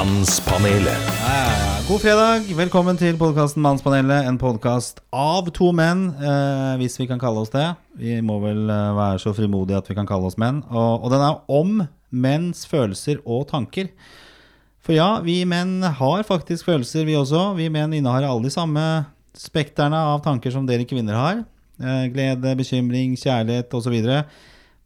Mannspanelet. God fredag, velkommen til podkasten Mannspanelet. En podkast av to menn, eh, hvis vi kan kalle oss det. Vi må vel eh, være så frimodige at vi kan kalle oss menn. Og, og den er om menns følelser og tanker. For ja, vi menn har faktisk følelser, vi også. Vi menn innehar alle de samme spekterne av tanker som dere kvinner har. Eh, glede, bekymring, kjærlighet osv.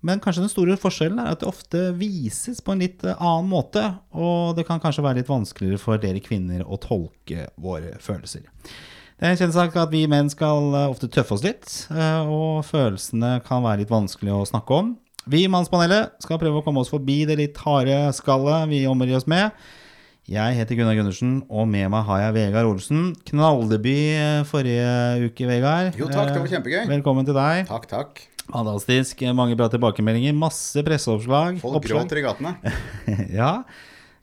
Men kanskje den store forskjellen er at det ofte vises på en litt eh, annen måte. Og det kan kanskje være litt vanskeligere for dere kvinner å tolke våre følelser. Det er en kjent sak at vi menn skal eh, ofte tøffe oss litt, eh, og følelsene kan være litt vanskelig å snakke om. Vi i Mannspanelet skal prøve å komme oss forbi det litt harde skallet vi omgir oss med. Jeg heter Gunnar Gundersen, og med meg har jeg Vegard Olsen. Knalldebut forrige uke, Vegard. Jo, takk, det var kjempegøy. Velkommen til deg. Takk, takk. Fantastisk. Mange bra tilbakemeldinger. Masse presseoppslag. Folk oppslag. gråter i gatene. ja.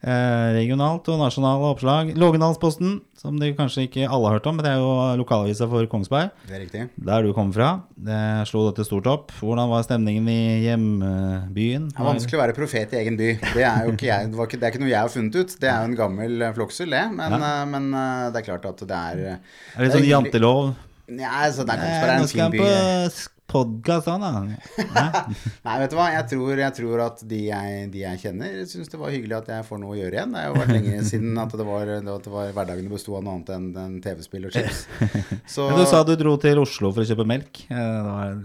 Eh, regionalt og nasjonale oppslag. Lågendalsposten, som dere kanskje ikke alle har hørt om, men det er jo lokalavisa for Kongsberg. Det er riktig. Der du kommer fra. Det slo dette stort opp. Hvordan var stemningen i hjembyen? Det er vanskelig å være profet i egen by. Det er jo ikke, jeg, det var ikke, det er ikke noe jeg har funnet ut. Det er jo en gammel floksel, det. Men, ja. men eh, det er klart at det er Er eh, det litt sånn jantelov? Nei, så det er Eh, Kongsberg er en fin by. på podkast, da. Hæ? Nei, vet du hva. Jeg tror, jeg tror at de jeg, de jeg kjenner, syns det var hyggelig at jeg får noe å gjøre igjen. Det har jo vært lenge siden at det var, at det var hverdagene besto av noe annet enn, enn TV-spill og chips. Så, Men du sa du dro til Oslo for å kjøpe melk. Eh, Det var,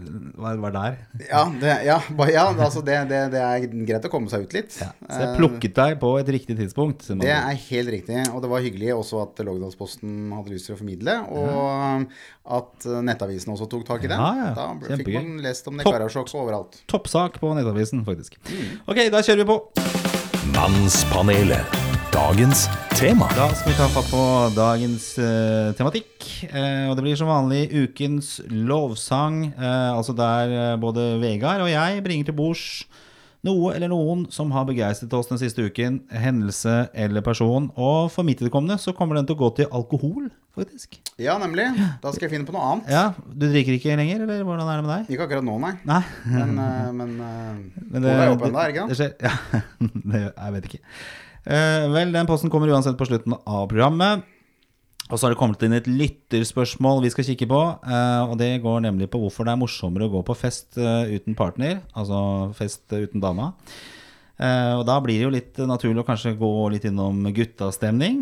var, var der. Ja, det, ja, ba- ja altså det, det, det er greit å komme seg ut litt. Ja. Så jeg plukket deg på et riktig tidspunkt. Det er helt riktig, og det var hyggelig også at Lågendalsposten hadde lyst til å formidle, og at Nettavisen også tok tak i det. Ja, ja. Fikk Kjempegøy. man lest om Topp. Overalt. Toppsak på Nettavisen, faktisk. Mm. Ok, da kjører vi på. Mannspanelet. Dagens tema. Da skal vi ta fatt på dagens eh, tematikk. Eh, og det blir som vanlig ukens lovsang. eh, altså der eh, både Vegard og jeg bringer til bords noe eller noen som har begeistret oss den siste uken. Hendelse eller person. Og for mitt vedkommende så kommer den til å gå til alkohol, faktisk. Ja, nemlig. Da skal jeg finne på noe annet. Ja, Du drikker ikke lenger, eller hvordan er det med deg? Ikke akkurat nå, nei. Nei. Men, eh, men, eh, Men det, er oppe ennå, er ikke det det? skjer, ja, det, jeg vet ikke. Uh, vel, den posten kommer uansett på slutten av programmet. Og så har det kommet inn et lytterspørsmål vi skal kikke på. eh, og det går nemlig på hvorfor det er morsommere å gå på fest eh, uten partner. Altså fest eh, uten dama. Og da blir det jo litt naturlig å kanskje gå litt innom guttastemning.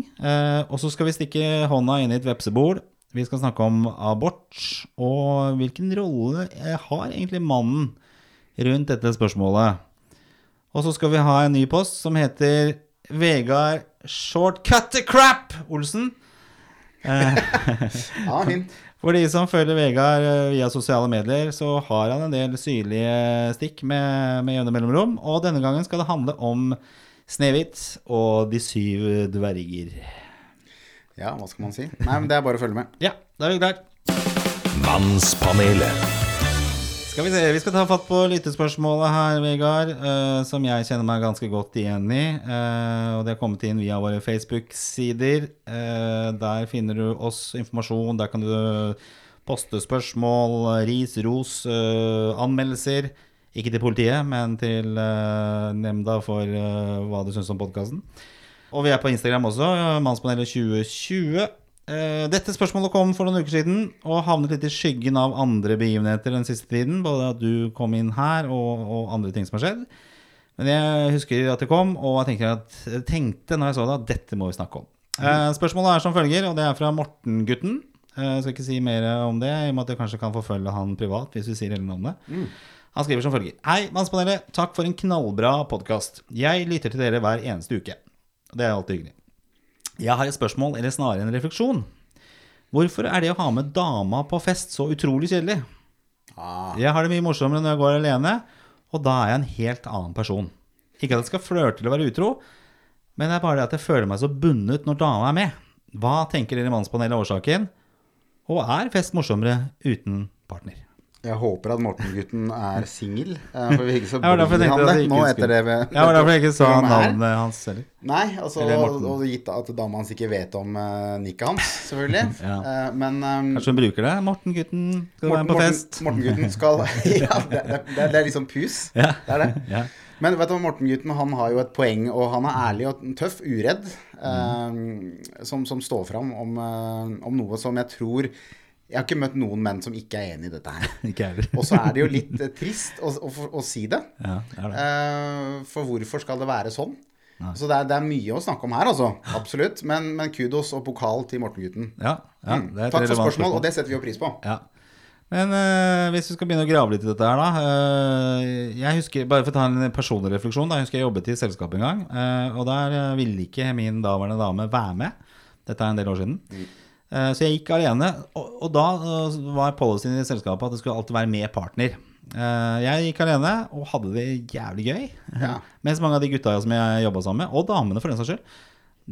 Og så skal vi stikke hånda inn i et vepsebol. Vi skal snakke om abort, og hvilken rolle har egentlig mannen rundt dette spørsmålet. Og så skal vi ha en ny post som heter Vegard Shortcut the crap, Olsen. Ja, fint. For de som følger Vegard eh, via sosiale medier, så har han en del syrlige stikk med, med jevne mellomrom. Og denne gangen skal det handle om Snehvit og De syv dverger. Ja, hva skal man si? Nei, men det er bare å følge med. Ja, da er vi klare. Mannspanelet. Skal vi se, vi skal ta fatt på lyttespørsmålet her, Vegard, uh, som jeg kjenner meg ganske godt igjen i. Uh, og det har kommet inn via våre Facebook-sider. Uh, der finner du oss informasjon. Der kan du poste spørsmål, ris, ros, anmeldelser. Ikke til politiet, men til nemnda for hva du syns om podkasten. Og vi er på Instagram også, Mannspanelet 2020. Eh, Dette spørsmålet kom for noen uker siden og havnet litt i skyggen av andre begivenheter den siste tiden. Både at du kom inn her og, og andre ting som har skjedd. Men jeg husker at det kom, og jeg tenkte, at, jeg tenkte når jeg så det, at dette må vi snakke om. Eh, Spørsmålet er som følger, og det er fra Morten-gutten. Eh, Jeg skal ikke si mer om det, i og med at jeg kanskje kan forfølge han privat hvis vi sier hele navnet. Han skriver som følger. Hei, Mannspanelet. Takk for en knallbra podkast. Jeg lytter til dere hver eneste uke. Det er alltid hyggelig. Jeg har et spørsmål, eller snarere en refleksjon. Hvorfor er det å ha med dama på fest så utrolig kjedelig? Ah, Jeg har det mye morsommere når jeg går alene, og da er jeg en helt annen person. Ikke at jeg skal flørte eller være utro, men det er bare det at jeg føler meg så bundet når dama er med. Hva tenker dere i Mannspanelet er årsaken? Og er fest morsommere uten partner? Jeg håper at Morten-gutten er singel, eh, for vi ikke så blir han det jeg nå etter det Ja, det var derfor jeg ikke sa navnet hans heller. Nei, altså, og, Morten. gitt at dama hans ikke vet om uh, nikket hans, selvfølgelig. Ja. uh, men um, Kanskje hun bruker det? Morten-gutten skal være på fest. Morten-gutten skal Ja, det, det, det, er- liksom pus. Ja. Det er det. Ja. Men vet du, Morten-gutten han har jo et poeng, og han er ærlig og tøff, uredd, eh, som, som står fram om, om noe som jeg tror Jeg har ikke møtt noen menn som ikke er enig i dette her. Ikke heller. Og så er det jo litt eh, trist å, å, å si det. Ja, det det. Eh, for hvorfor skal det være sånn? Så det er, det er mye å snakke om her, altså. Absolutt. Men, men kudos og pokal til Morten-gutten. Ja, ja, Mm. Takk for spørsmål, og det setter vi jo pris på. Ja. Men eh, hvis vi skal begynne å grave litt i dette her, da. eh, jeg husker, Bare for å ta en personlig refleksjon. Da, jeg husker jeg jobbet i selskap en gang. eh, og der ville ikke min daværende dame være med. Dette er en del år siden. Eh, så jeg gikk alene. Og, da eh, var policyen i selskapet at det skulle alltid være med partner. Eh, jeg gikk alene og hadde det jævlig gøy. Ja. Mens mange av de gutta som jeg jobba sammen med, og damene for den saks skyld,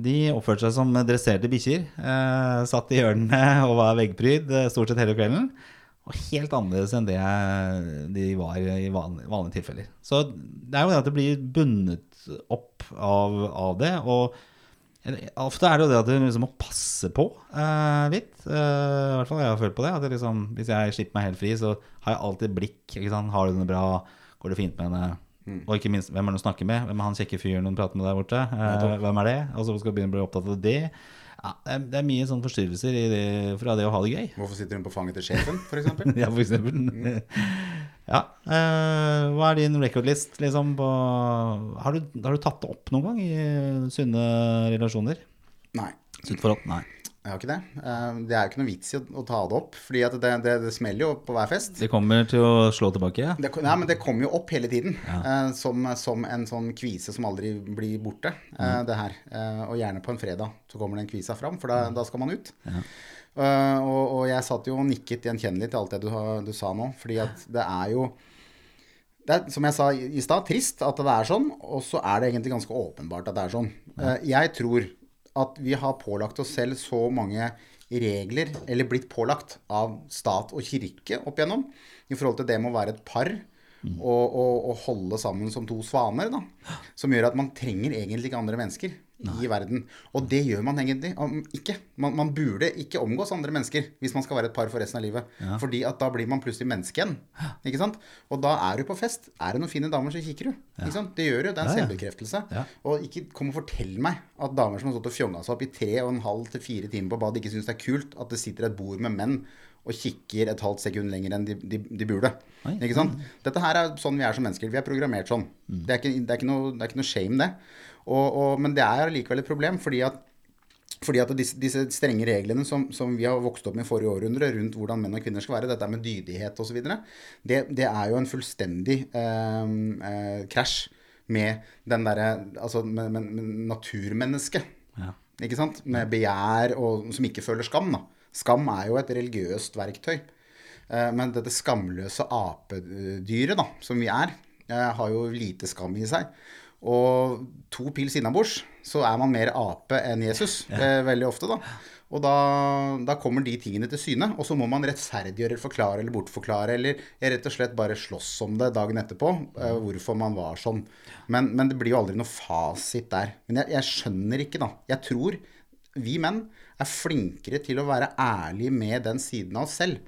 de oppførte seg som dresserte bikkjer. Eh, satt i hjørnene og var veggpryd eh, stort sett hele kvelden. Og helt annerledes enn det de var i vanlige, tilfeller. Så det er jo det at det blir bundet opp av, av det. Og ofte er det jo det at du liksom må passe på eh, litt. Eh, I hvert fall jeg har følt på det. At jeg liksom, hvis jeg slipper meg helt fri, så har jeg alltid blikk. Har du det bra? Går det fint med henne? Og ikke minst, hvem er det å snakker med? Hvem er han kjekke fyren hun prater med der borte? Eh, hvem er det? Og så skal du begynne å bli opptatt av det. Ja, det, er, det mye sånn forstyrrelser det, fra det å ha det gøy. Hvorfor sitter hun på fanget til sjefen, f.eks.? Ja, for eksempel. Ja. eh, hva er din recordlist, liksom? På, har, du, har du tatt det opp noen gang i sunne relasjoner? Nei. Sunt forhold? Nei. Jeg har ikke det. Eh, Det er jo ikke noe vits i å, å ta det opp, fordi at det, det, det smeller jo på hver fest. Det kommer til å slå tilbake. Det, nei, men det kommer jo opp hele tiden, eh, som, som en sånn kvise som aldri blir borte. mm. det her. Eh, og gjerne på en fredag så kommer den kvisa fram, for da, da skal man ut. Eh, og, og jeg satt jo og nikket gjenkjennelig til alt det du, du sa nå, fordi at det er jo det er, som jeg sa i i stad, trist at det er sånn, og så er det egentlig ganske åpenbart at det er sånn. Uh, Jeg tror at vi har pålagt oss selv så mange regler, eller blitt pålagt av stat og kirke opp igjennom, i forhold til det med å være et par og, og, og holde sammen som to svaner, da. Som gjør at man trenger egentlig ikke andre mennesker i verden. Og det gjør man egentlig om ikke. Man, man burde ikke omgås andre mennesker hvis man skal være et par for resten av livet. Fordi at da blir man plutselig menneske igjen. Ikke sant? Og da er du på fest. Er det noen fine damer, så kikker du. Ikke sant? Det gjør du. Det er en Ja, ja. selvbekreftelse. Ja. Og ikke kom og fortell meg at damer som har stått og fjonga seg opp i tre og en halv til fire timer på bad, ikke syns det er kult at det sitter et bord med menn og kikker et halvt sekund lenger enn de, de, de burde. Oi. Ikke sant? Dette her er sånn vi er som mennesker. Vi er programmert sånn. Mm. Det, er ikke, det, er ikke noe, det er ikke noe shame, det. Og, og, men det er allikevel et problem, fordi at fordi at disse, disse strenge reglene som, som vi har vokst opp med i forrige århundre rundt hvordan menn og kvinner skal være, dette med dydighet osv., det, det er jo en fullstendig eh, eh, krasj med den derre Altså med, med, med naturmennesket. Ja. Ikke sant? Med begjær og som ikke føler skam. da. Skam er jo et religiøst verktøy. Eh, Men dette skamløse apedyret, da, som vi er, eh, har jo lite skam i seg. Og to pils innabords, så er man mer ape enn Jesus ja. veldig ofte, da. Og da, da kommer de tingene til syne. Og så må man rettferdiggjøre, forklare eller bortforklare, eller rett og slett bare slåss om det dagen etterpå, eh, hvorfor man var sånn. Men, men det blir jo aldri noe fasit der. Men jeg, jeg skjønner ikke, da. Jeg tror vi menn er flinkere til å være ærlige med den siden av oss selv.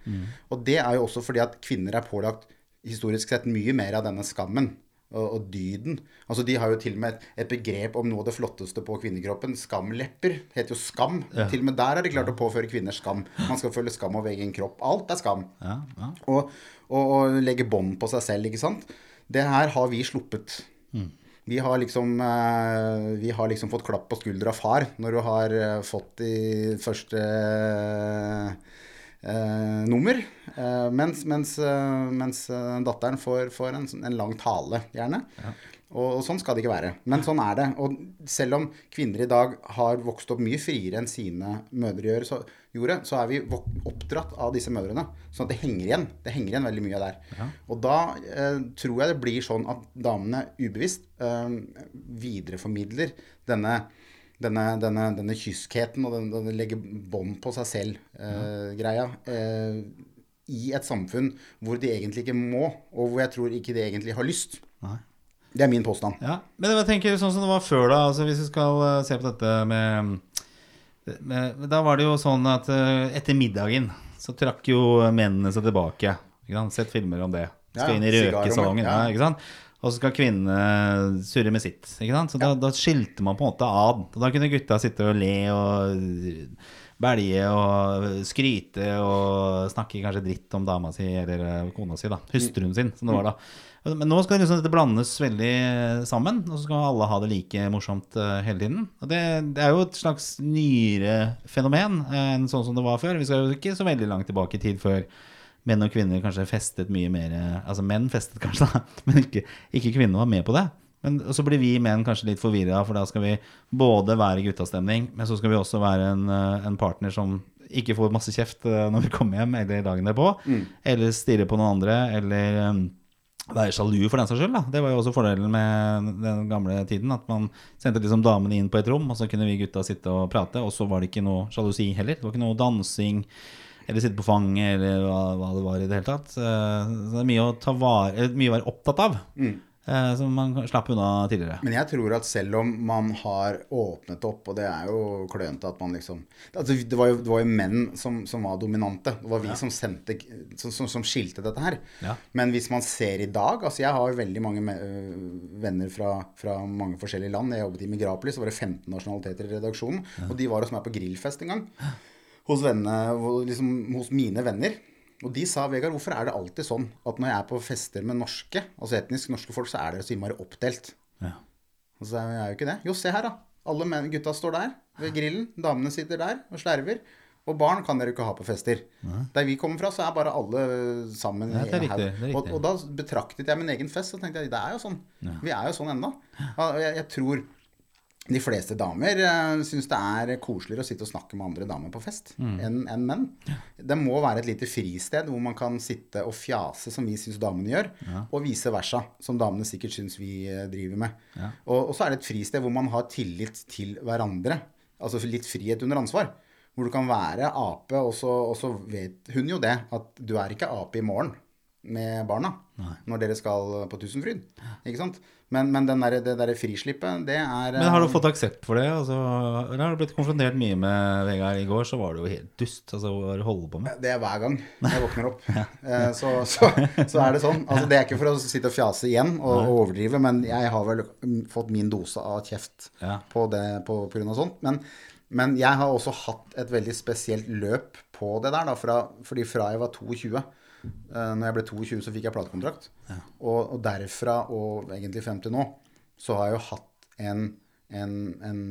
Og det er jo også fordi at kvinner er pålagt historisk sett mye mer av denne skammen og, og dyden. Altså De har jo til og med et, et begrep om noe av det flotteste på kvinnekroppen. Skamlepper. Det heter jo skam. Til og med der har de klart å påføre kvinner skam. Man skal føle skam over egen kropp. Alt er skam. Ja, ja. Og, og, og legge bånd på seg selv, ikke sant. Det her har vi sluppet. Vi har liksom eh, Vi har liksom fått klapp på skuldra av far når du har eh, fått de første eh, nummer. Eh, mens mens, mens eh, datteren får, får en, sånn- en lang tale, gjerne. Og, og sånn skal det ikke være. Men sånn er det. Og selv om kvinner i dag har vokst opp mye friere enn sine mødre gjorde, så er vi oppdratt av disse mødrene. Sånn at det henger igjen. Det henger igjen veldig mye der. Og da eh, tror jeg det blir sånn at damene ubevisst eh, videreformidler denne denne, denne, denne kyskheten og denne, denne legge bånd på seg selv-greia eh, i et samfunn hvor de egentlig ikke må, og hvor jeg tror ikke de egentlig har lyst. Nei. Det er min påstand. Ja, men jeg tenker sånn som det var før da altså Hvis vi skal eh, se på dette med, med Da var det jo sånn at eh, etter middagen Så trakk jo mennene seg tilbake ikke sant? Sett filmer om det Skal Ja, inn i røkesalongen ja. ikke sant? Og så skal kvinnene surre med sitt. Ikke sant? Så da, da skilte man på en måte ad. Og da kunne gutta sitte og le og belge og skryte og snakke kanskje dritt om dama si eller eh, kona si, da. Hustruen sin, som det var da. Men nå skal liksom dette blandes veldig sammen, og så skal alle ha det like morsomt eh, hele tiden. Og det, det er jo et slags nyere fenomen eh, enn sånn som det var før. Vi skal jo ikke så veldig langt tilbake i tid før menn og kvinner kanskje festet mye mer Altså menn festet kanskje, da, men ikke, ikke kvinner var med på det. Men så blir vi menn kanskje litt forvirra, for da skal vi både være i guttastemning, men så skal vi også være en, eh, en partner som ikke får masse kjeft eh, når vi kommer hjem eller dagen derpå. Eller stirre på noen andre, eller um, være sjalu for den saks skyld. Da. Det var jo også fordelen med den gamle tiden. At man sendte liksom damene inn på et rom, og så kunne vi gutta sitte og prate. Og så var det ikke noe sjalusi heller. Det var ikke noe dansing eller sitte på fanget eller hva, hva det var i det hele tatt. Eh, Så det er mye å, ta vare, mye å være opptatt av. eh, Som man slapp unna tidligere. Men jeg tror at selv om man har åpnet opp, og det er jo klønete at man liksom altså, det, var jo, det var jo menn som, som var dominante. Det var vi som sendte som, som, skilte dette her. Ja. Men hvis man ser i dag altså Jeg har jo veldig mange øh, venner fra, fra mange forskjellige land. Jeg jobbet i Migrapoli, så var det 15 nasjonaliteter i redaksjonen. Og de var hos meg på grillfest en gang. Hos, vennene, liksom, hos mine venner. Og de sa Vegard, hvorfor er det alltid sånn at når jeg er på fester med norske, altså etnisk norske folk, så er dere så innmari oppdelt? Ja. Og så er jeg jo ikke det. Jo, se her, da. Alle menn, gutta står der ved grillen. Damene sitter der og slerver. Og barn kan dere ikke ha på fester. Der vi kommer fra, så er bare alle sammen. Ja, det er riktig, det er Og, og da betraktet jeg min egen fest, og tenkte jeg det er jo sånn. Vi er jo sånn ennå. Jeg, jeg tror de fleste damer uh, syns det er koseligere å sitte og snakke med andre damer på fest Mm. enn en menn. Det må være et lite fristed hvor man kan sitte og fjase, som vi syns damene gjør, og vice versa, som damene sikkert syns vi eh, driver med. Og, og så er det et fristed hvor man har tillit til hverandre. Altså litt frihet under ansvar. Hvor du kan være ape, og så, og så vet hun jo det, at du er ikke ape i morgen med barna når dere skal på Tusenfryd. Ikke sant? Men, men den der, det derre frislippet, det er Men har du fått aksept for det? Altså, eller har du blitt konfrontert mye med Vegard? I går så var du jo helt dust. Altså, hva er holder på med? Det er hver gang jeg våkner opp. Eh, Så, så, så er det sånn. Altså, det er ikke for å sitte og fjase igjen og, og overdrive, men jeg har vel fått min dose av kjeft Ja. på det av sånt. Men, men jeg har også hatt et veldig spesielt løp på det der, da, fra, fordi fra jeg var 22 eh, når jeg ble 22, så fikk jeg platekontrakt. Og, og derfra og egentlig frem til nå, så har jeg jo hatt en, en, en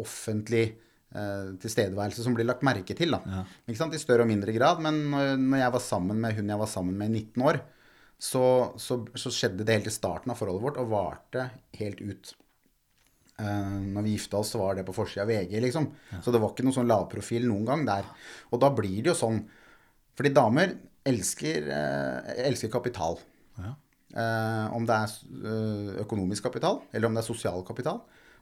offentlig eh, tilstedeværelse som blir lagt merke til. Da. Sant? I større og mindre grad. Men når, når jeg var sammen med hun jeg var sammen med i 19 år, så, så, så skjedde det helt i starten av forholdet vårt, og varte helt ut. Uh, når vi gifta oss, så var det på forsida av VG, liksom. Så det var ikke noen sånn lavprofil noen gang der. Og da blir det jo sånn Fordi damer elsker, eh, elsker kapital. Eh, om det er eh, økonomisk kapital, eller om det er sosial kapital.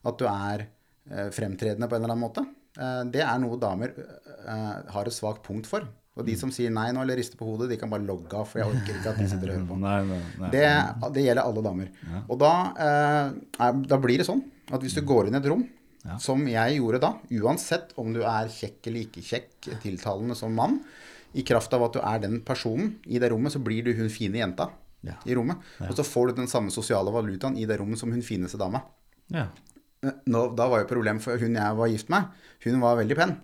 At du er eh, fremtredende på en eller annen måte. Eh, det er noe damer eh, har et svakt punkt for. Og de som sier nei nå eller rister på hodet, de kan bare logge av, for jeg orker ikke at de sitter og hører på. Nei, nei, nei. Det, det gjelder alle damer. Og da, eh, da blir det sånn at hvis du går inn i et rom, som jeg gjorde da, uansett om du er kjekk eller ikke kjekk, tiltalende som mann, i kraft av at du er den personen i det rommet, så blir du hun fine jenta Ja. i rommet. Og så får du den samme sosiale valutaen i det rommet som hun fineste dama. Ja. Nå, da var jo problemet for hun jeg var gift med, hun var veldig pen.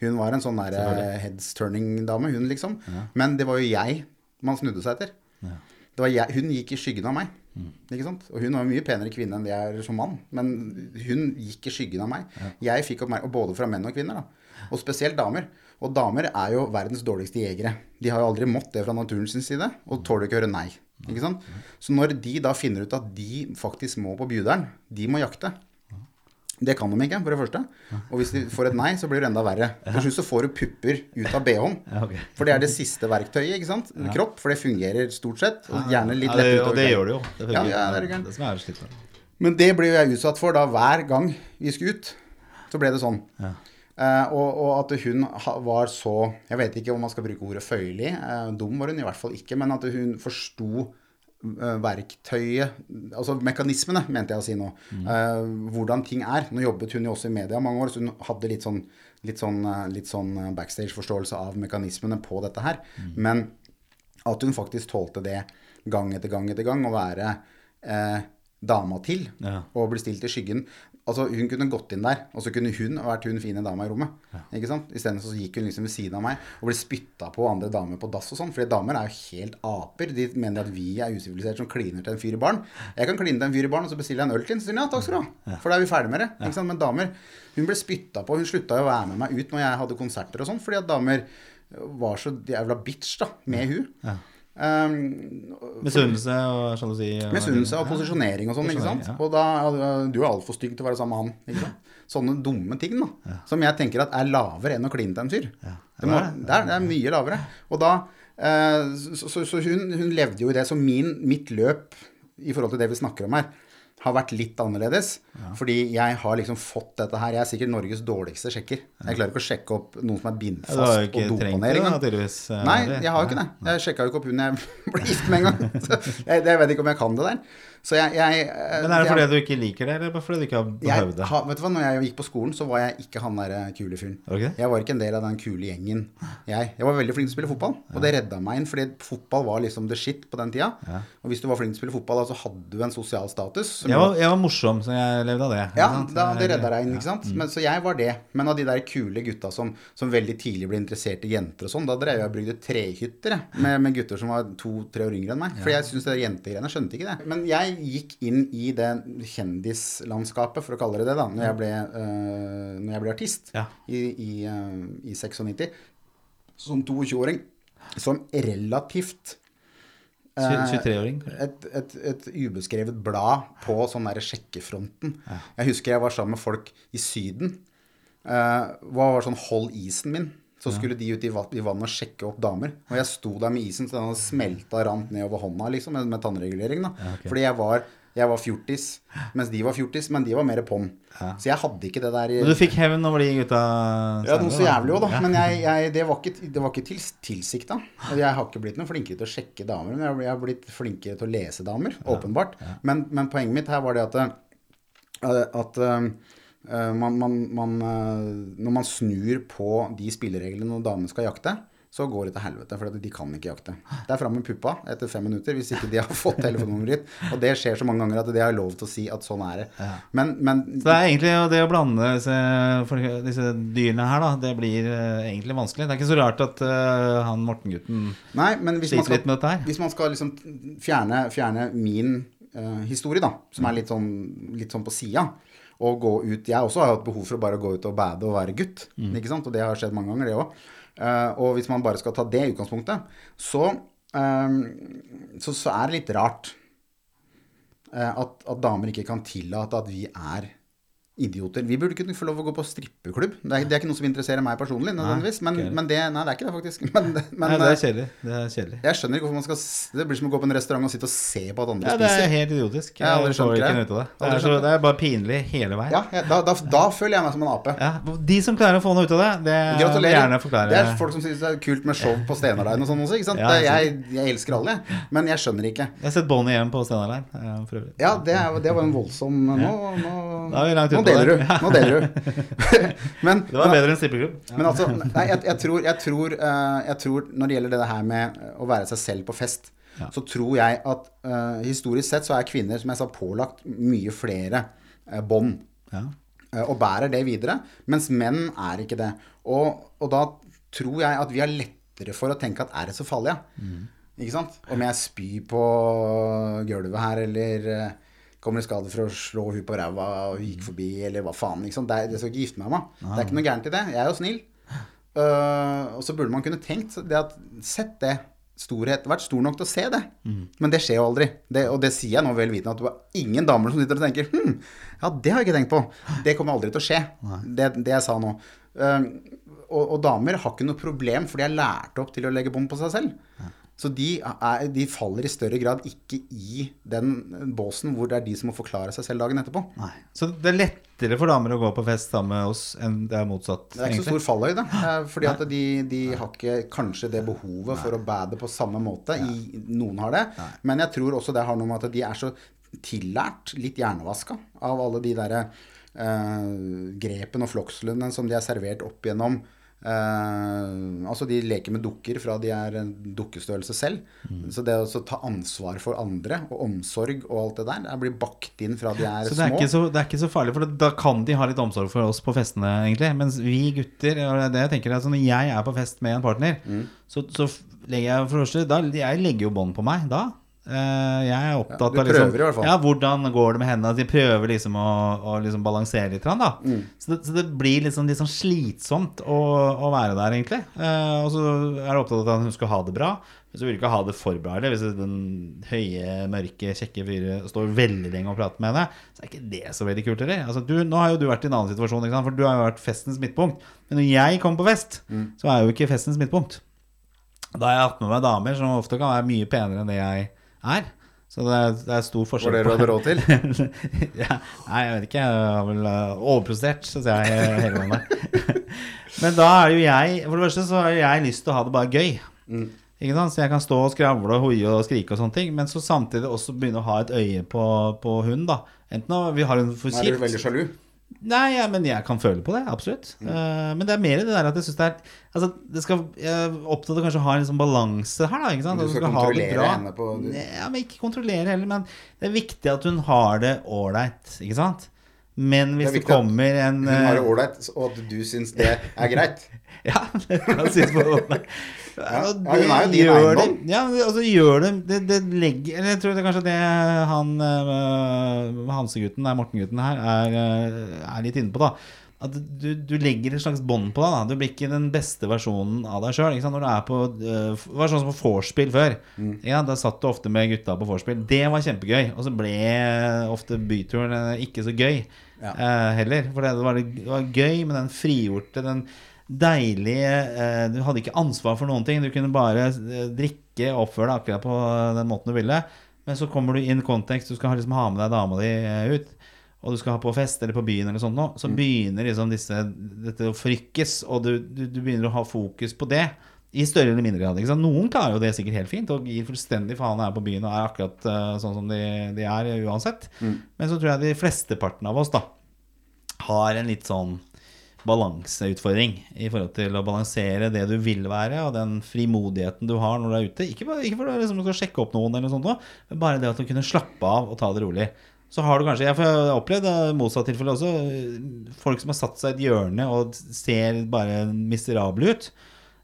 Hun var en sånn der eh, heads turning-dame, hun liksom. Men det var jo jeg man snudde seg etter. Det var jeg, hun gikk i skyggen av meg. Ikke sant? Og hun var mye penere kvinne enn det jeg er som mann. Men hun gikk i skyggen av meg. Jeg fikk oppmerksomhet, både fra menn og kvinner. da. Og spesielt damer. Og damer er jo verdens dårligste jegere. De har jo aldri mått det fra naturens side, og tåler ikke å høre nei. Ikke sant? Så når de da finner ut at de faktisk må på bjuderen, de må jakte, det kan de ikke, for det første. Og hvis de får et nei, så blir det enda verre. Til slutt så får du pupper ut av bh-en. For det er det siste verktøyet, ikke sant? Kropp, for det fungerer stort sett. Og gjerne litt lett og det gjør det jo. Det, Ja, ja, det er det som er slitt. Men det ble jeg utsatt for da hver gang vi skulle ut. Så ble det sånn. Eh, og, og at hun var så Jeg vet ikke om man skal bruke ordet føyelig. Eh, dum var hun i hvert fall ikke. Men at hun forsto eh, verktøyet Altså mekanismene, mente jeg å si nå. Uh, hvordan ting er. Nå jobbet hun jo også i media mange år, så hun hadde litt sånn, litt sånn, litt sånn backstage-forståelse av mekanismene på dette her. Men at hun faktisk tålte det gang etter gang etter gang, å være uh, dama til Ja. og bli stilt i skyggen. Altså Hun kunne gått inn der, og så kunne hun vært hun fine dama i rommet. Ikke sant? Isteden så gikk hun liksom ved siden av meg og ble spytta på andre damer på dass og sånn. Fordi damer er jo helt aper. De mener at vi er usiviliserte som kliner til en fyr i baren. Jeg kan kline til en fyr i baren, og så bestiller jeg en øl til den. Så sier han ja, takk skal du ha. For da er vi ferdig med det. Ikke sant? Men damer Hun ble spytta på. Hun slutta jo å være med meg ut når jeg hadde konserter og sånn, fordi at damer var så jævla bitch da, med hun. Um, Misunnelse og sjalusi. Misunnelse og posisjonering og sånn. ikke sant? Ja. Og da Du er altfor stygg til å være sammen med han. Sånne dumme ting da, som jeg tenker at er lavere enn å kline til en fyr. Det, må, det, er, det er mye lavere. Og da, eh, Så, så, så hun, hun levde jo i det. Så min, mitt løp i forhold til det vi snakker om her, har vært litt annerledes. Fordi jeg har liksom fått dette her. Jeg er sikkert Norges dårligste sjekker. Jeg klarer ikke å sjekke opp noen som er bindfast på du har fast jo og ikke dopa trengt ned det, da, engang. tydeligvis. eh, Nei, jeg har jo ikke det. Jeg sjekka jo ikke opp hun jeg ble gift med en gang. Jeg, jeg vet ikke om jeg kan det der. Så jeg, jeg eh, Men er det jeg- fordi du ikke liker det, eller fordi du ikke har behøvd det? ha, vet du hva, når jeg gikk på skolen, så var jeg ikke han der eh, kule fyren. Det? Jeg var ikke en del av den kule gjengen. Jeg, jeg var veldig flink til å spille fotball, og det redda meg inn. Fordi fotball var liksom the shit på den tida. Og hvis du var flink til å spille fotball, da, så hadde du en sosial status. Jeg var, jeg var morsom, så jeg levde av det. ja, da, det redda deg inn, ikke sant. Men, så jeg var det. Men av de der kule gutta som, som veldig tidlig ble interessert i jenter og sånn, da drev jeg og brygde trehytter jeg, med, med gutter som var to-tre år yngre enn meg. For jeg syns det jentegreiene skjønte ikke det. Men jeg gikk inn i det kjendislandskapet, for å kalle det det, da, når jeg ble, uh, når jeg ble artist Ja. i, i, uh, i 96, som 22-åring, som relativt Tjue- 23-åring. et, et, et ubeskrevet blad på sånn derre sjekkefronten. Jeg husker jeg var sammen med folk i Syden. Uh, hva var sånn hold isen min? Så skulle de ut i, va- vannet og sjekke opp damer. Og jeg sto der med isen så den hadde smelta rant nedover hånda, liksom, med, med tannregulering. da. Fordi jeg var, jeg var fjortis, mens de var fjortis, men de var mer på'n. Så jeg hadde ikke det der Men du fikk hevn over de gutta? ja, noe så jævlig òg, da. Men jeg, jeg, det var ikke, det var ikke til, tilsikta. Og jeg har ikke blitt noe flinkere til å sjekke damer. Men jeg, har- blitt flinkere til å lese damer, åpenbart. Men, men poenget mitt her var det at, eh, at eh, man, man, man, eh, når man snur på de spillereglene når damene skal jakte, så går det til helvete, for de kan ikke jakte. Det er fram med puppa etter fem minutter hvis ikke de har fått telefonnummeret ditt. Og det skjer så mange ganger at det har lov til å si at sånn er det. Men, men Så det er egentlig det å blande disse, disse dyrene her, da, det blir eh, egentlig vanskelig. Det er ikke så rart at uh, han Morten-gutten sliter litt med dette her. hvis man skal liksom fjerne, fjerne min eh, historie, da, som er litt sånn, litt sånn på sida, og gå ut Jeg også har hatt behov for å bare gå ut og bade og være gutt, ikke sant? og det har skjedd mange ganger, det òg. og hvis man bare skal ta det utgangspunktet, så, eh, så, så er det litt rart eh, at, at damer ikke kan tillate at vi er idioter. Vi burde kunne få lov å gå på strippeklubb. Det er, det er ikke noe som interesserer meg personlig, nødvendigvis. Men, men det, nei, det er ikke det, faktisk. Men, men, Nei, det er eh, kjedelig. Det er kjedelig. jeg skjønner ikke hvorfor man skal Det blir som å gå på en restaurant og sitte og se på at andre Ja, det er helt idiotisk. Jeg Jeg får ikke noe ut av det. Det er, så, det. er bare pinlig hele veien. Ja, ja da, da, da føler jeg meg som en ape. Ja, De som klarer å få noe ut av det, det Gratulerer. gjerne forklare. Det er folk som syns det er kult med show på Stenarein og sånn også. ikke sant? Ja, jeg, jeg elsker alle, men jeg skjønner ikke. Jeg har sett Bonnie hjem på Stenarlein. Eh, for øvrig. Ja, det, er, det var en voldsom Nå, nå, nå på deler du. Nå deler du. men, Det var bedre enn strippeklubb. Men altså, nei, jeg, jeg, tror, jeg, tror, eh, jeg tror når det gjelder det her med å være seg selv på fest, så tror jeg at uh, historisk sett så er kvinner, som jeg sa, pålagt mye flere uh, bånd. Ja. Uh, og bærer det videre, mens menn er ikke det. Og, og da tror jeg at vi har lettere for å tenke at er det så farlig, ja? Ikke sant? Om jeg spyr på gulvet her, eller eh, kommer i skade for å slå hun på ræva og gikk forbi, eller hva faen. Ikke sant? Det er, jeg skal ikke gifte meg med. Det er ikke noe gærent i det. Jeg er jo snill. Uh, og så burde man kunne tenkt det at Sett det. Storhet. Vært stor nok til å se det. Men det skjer jo aldri. Det, og det sier jeg nå vel vitende at det var ingen damer som sitter og tenker hm, ja, det har jeg ikke tenkt på. Det kommer aldri til å skje. Det, det jeg sa nå. Uh, og, og damer har ikke noe problem, for de er lært opp til å legge bånd på seg selv. Så de, er, de faller i større grad ikke i den båsen hvor det er de som må forklare seg selv dagen etterpå. Nei. Så det er lettere for damer å gå på fest sammen med oss enn det er motsatt? Det er ikke så stor fallhøyde. Fordi at de, de har ikke kanskje det behovet for å bade på samme måte. I, noen har det. Men jeg tror også det har noe med at de er så tillært, litt hjernevaska, av alle de derre eh, grepene og flokslene som de er servert opp gjennom Eh, altså de leker med dukker fra de er en dukkestørrelse selv. Mm. Så det å ta ansvar for andre og omsorg og alt det der, det blir bakt inn fra de er Så det er, små. så, det er ikke så farlig, for da kan de ha litt omsorg for oss på festene, egentlig. Mens vi gutter det jeg tenker, altså Når jeg er på fest med en partner, Mm. så, så legger jeg for det første da, Jeg legger jo bånd på meg da. Eh, jeg er opptatt Ja, av liksom. Ja, hvordan går det med henne. De prøver liksom å, å liksom balansere litt. Mm. Så, det, så det blir liksom, litt sånn slitsomt å, å være der, egentlig. Eh, og så er du opptatt av at hun skal ha det bra. Men så vil du ikke ha det for bra eller Hvis den høye, mørke, kjekke fyren står veldig lenge og prater med henne, så er ikke det så veldig kult heller. Altså, du, nå har jo du vært i en annen situasjon, for du har jo vært festens midtpunkt. Men når jeg kommer på fest, Mm. så er jo ikke festens midtpunkt. Da har jeg hatt med meg damer som ofte kan være mye penere enn det jeg er. Så det er, det er stor Var forskjell det du hadde råd til? ja, nei, jeg vet ikke. Jeg har vel uh, overprestert, syns jeg, hele veien. Men da er jo jeg For det første så har jeg lyst til å ha det bare gøy. Mm. Ikke sant? Så jeg kan stå og skravle og hoie og skrike og sånne ting, men så samtidig også begynne å ha et øye på, på hunden, da. Enten vi har en fossilt Er du veldig sjalu? Nei, ja, men jeg kan føle på det, absolutt. Eh, men det er mer det der at jeg syns det er Altså, det skal Jeg er opptatt av kanskje å ha en sånn balanse her, da. Ikke sant? Du skal det kontrollere bra. henne på- Ja, men ikke kontrollere heller, men det er viktig at hun har det ålreit, ikke sant? Men hvis Det det, kommer en Hun har det eh, ålreit, og at du syns det er greit. Ja, det kan synes på den. Ja, hun er jo din eiendom. Ja, altså gjør det Det, det legger Eller jeg tror det er kanskje det han uh, Hansegutten, Morten-gutten her, er, eh, er litt inne på, da. At du, du legger et slags bånd på deg. da Du blir ikke den beste versjonen av deg sjøl. Når du er på uh, Det var sånn som på vorspiel før. Mm. Ja, da satt du ofte med gutta på vorspiel. Det var kjempegøy. Og så ble ofte byturen eh, ikke så gøy Ja. eh, heller. For det var, det var gøy med den frigjorte, den deilige eh, Du hadde ikke ansvar for noen ting. Du kunne bare drikke og oppføre deg akkurat på den måten du ville. Men så kommer du inn kontekst, du skal liksom ha med deg dama di ut. Og du skal ha på fest eller på byen, eller sånt nå, så begynner liksom disse, dette å frykkes, Og du, du, du begynner å ha fokus på det. I større eller mindre grad. Noen klarer jo det sikkert helt fint og gir fullstendig faen og er på byen og er akkurat uh, sånn som de, de er uansett. Men så tror jeg de flesteparten av oss da har en litt sånn balanseutfordring i forhold til å balansere det du vil være, og den frimodigheten du har når du er ute. Ikke, bare, ikke for liksom, du skal sjekke opp noen, eller noe sånt, men bare det at du kunne slappe av og ta det rolig. Så har du kanskje Jeg har opplevd det motsatt tilfelle også. Folk som har satt seg i et hjørne og ser bare miserable ut.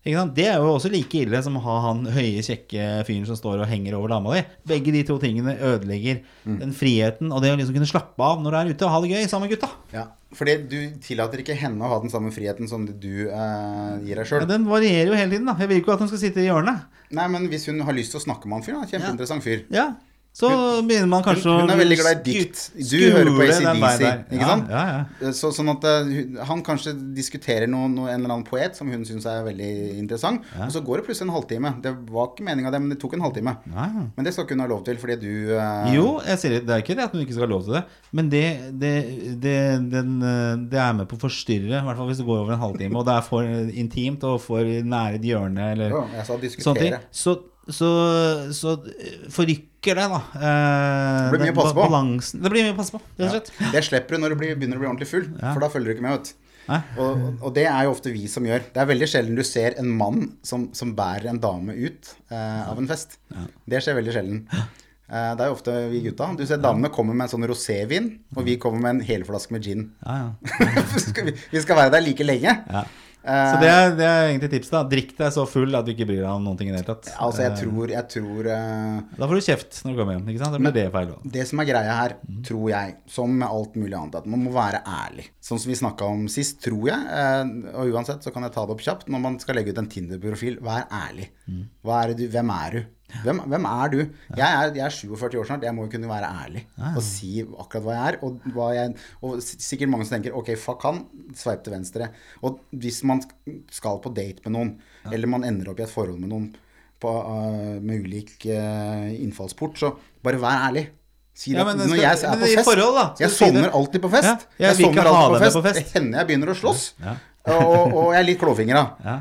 Det er jo også like ille som å ha han høye, kjekke fyren som står og henger over dama di. Begge de to tingene ødelegger den friheten og det å liksom kunne slappe av når du er ute og ha det gøy sammen med gutta. Ja, fordi du tillater ikke henne å ha den samme friheten som du eh, gir deg Ja, sjøl. den varierer jo hele tiden. da Jeg vil ikke at hun skal sitte i hjørnet. Nei, men hvis hun har lyst til å snakke med han fyren, kjempeinteressant fyr. Ja Så begynner man kanskje Hun, hun er veldig glad i dikt. Du hører på ACDC, ikke sant? Ja, ja, ja. Så, sånn at uh, han kanskje diskuterer noe, noe, en eller annen poet som hun syns er veldig interessant, og så går det plutselig en halvtime. Det var ikke meninga det, men det tok en halvtime. Men det skal ikke hun ha lov til, fordi du uh... Jo, jeg sier det, det er ikke det at hun ikke skal ha lov til det, men det, det, det, den, eh, det er med på å forstyrre, i hvert fall hvis det går over en halvtime, og det er for intimt og for nære et hjørne eller Jo, jeg sa sånne ting. Så, så, så forrykker det, da. eh, Det blir mye å passe på. Balansen. Det blir mye å passe på, rett og slett. Det slipper du når du blir, begynner å bli ordentlig full, Ja. for da følger du ikke med. vet Og, og det er jo ofte vi som gjør. Det er veldig sjelden du ser en mann som, som bærer en dame ut eh, av en fest. Det skjer veldig sjelden. Eh, det er jo ofte vi gutta. Du ser damene kommer med en sånn rosévin, og vi kommer med en helflaske med gin. Ja, ja. Vi, vi skal være der like lenge. Eh, Så det er, det er egentlig tipset. da Drikk deg så full at du ikke bryr deg om noen ting i det hele tatt. altså, jeg Eh, tror, jeg tror uh, Da får du kjeft når du kommer hjem. Ikke sant? Det blir det feil. også. Det som er greia her, tror jeg, som med alt mulig annet, at man må være ærlig. Sånn som vi snakka om sist, tror jeg, uh, og uansett så kan jeg ta det opp kjapt, når man skal legge ut en Tinder-profil, vær ærlig. Hva er du, hvem er du? Hvem, hvem er du? Jeg er, jeg er 47 år snart, jeg må jo kunne være ærlig og si akkurat hva jeg er. Og, hva jeg, og sikkert mange som tenker ok, fuck han, sveip til venstre. Og hvis man skal på date med noen, eller man ender opp i et forhold med noen på, uh, med ulik uh, innfallsport, så bare vær ærlig. Si det. Ja, men Når jeg er på fest forhold, Jeg sovner alltid på fest. Ja, jeg jeg sovner alltid på fest. på fest. Det hender jeg begynner å slåss. Ja. Og, og jeg er litt klåfingra. Ja.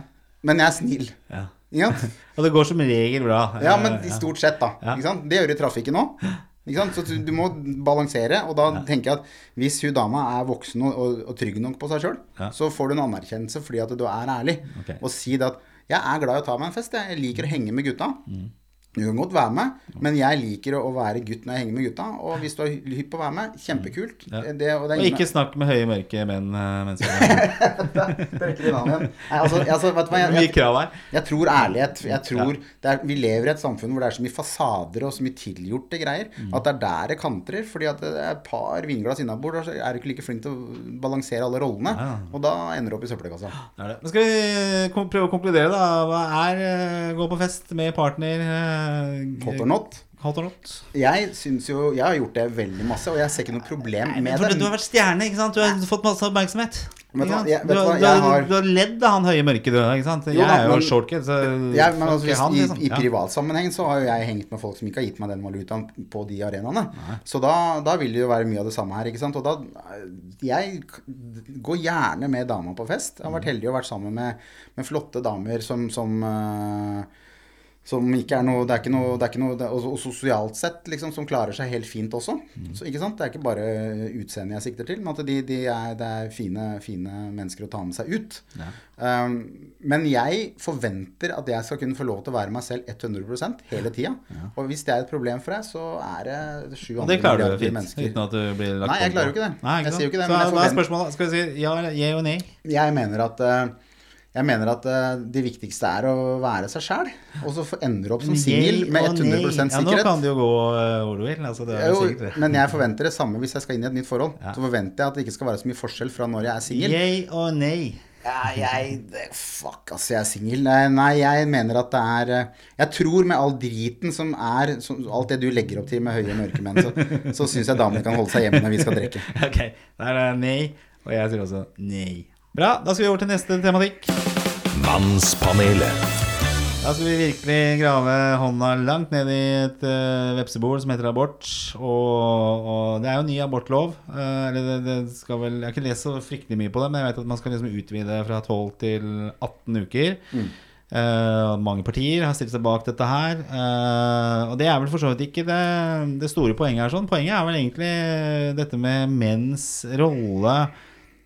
Men jeg er snill. Ja. Og det går som regel bra. Ja, men i stort sett, da. Det gjør i trafikken òg. Så du, må balansere, og da tenker jeg at hvis hun dama er voksen og, og, og trygg nok på seg sjøl, så får du en anerkjennelse fordi at du er ærlig. Okay. Og si det at 'jeg er glad i å ta meg en fest, jeg liker å henge med gutta'. Mm. Du kan godt være med, men jeg liker å være gutt når jeg henger med gutta. Og hvis du er hypp på å være med, kjempekult. Ja. Det, og det er Og ikke snakk med høye, mørke menn eh, mens du er med. de navn igjen. Altså, altså, jeg, Mye krav her. jeg tror ærlighet. Jeg tror det er, Vi lever i et samfunn hvor det er så mye fasader og så mye tilgjorte greier. Mm. At det er der det kantrer. Fordi at det er et par vinglass innabord, og så er du ikke like flink til å balansere alle rollene. Ja. Og da ender du opp i søppelkassa. Det det. Nå skal vi prøve å konkludere, da. Hva er eh, gå på fest med partner? Eh, Hot or not. Hot or not? Jeg syns jo Jeg har gjort det veldig masse, og jeg ser ikke noe problem med det. du har vært stjerne, ikke sant? Du har fått masse oppmerksomhet. Vet du jeg- vet har, hva, jeg har- du har ledd av han høye mørke, du. Ikke sant? Jo jeg er jo shortkid, så Ja, men altså, hvis, han, i, liksom. I Ja. privatsammenheng så har jo jeg hengt med folk som ikke har gitt meg den valutaen på de arenaene. Så da, da vil det jo være mye av det samme her, ikke sant. Og da Jeg går gjerne med dama på fest. Jeg har vært heldig og vært sammen med, med flotte damer som, som eh, som ikke er noe Det er ikke noe, det er ikke noe det, og, og sosialt sett, liksom, som klarer seg helt fint også. Så, ikke sant? Det er ikke bare utseendet jeg sikter til, men at de, de er, det er fine, fine mennesker å ta med seg ut. Um, men jeg forventer at jeg skal kunne få lov til å være meg selv 100% hele tida. Og hvis det er et problem for deg, så er det sju andre milliarder mennesker. uten at du blir lagt Nei, jeg klarer jo ikke det. Nei, Jeg sier jo ikke det, Så da er spørsmålet? Skal vi si ja eller ja og nei? Jeg mener at eh, jeg mener at uh, det viktigste er å være seg sjæl, og så ender du opp som singel med 100% Ja, nå kan det jo gå eh, hvor du vil. Altså, det er jo sikkert det. men jeg forventer det samme hvis jeg skal inn i et nytt forhold. Ja. Så forventer jeg at det ikke skal være så mye forskjell fra når jeg er singel. Yay og nei. Ja, jeg Fuck, altså, jeg er singel. Nei, jeg mener at det er eh, Jeg tror med all driten som er som, Alt det du legger opp til med høye mørke menn, så, så syns jeg damene kan holde seg hjemme når vi skal drikke. Ok, der er nei. Og jeg sier også nei. Bra, da skal vi over til neste tematikk. Mannspanelet. Da skal vi virkelig grave hånda langt ned i et uh, vepsebol som heter abort. Og, og det er jo ny abortlov. Uh, eller det, det skal vel Jeg har ikke lest så fryktelig mye på det, men jeg vet at man skal liksom utvide fra 12 til 18 uker. Eh, mange partier har stilt seg bak dette her. Uh, og det er vel for så vidt ikke det, det store poenget her. Sånn. Poenget er vel egentlig dette med menns rolle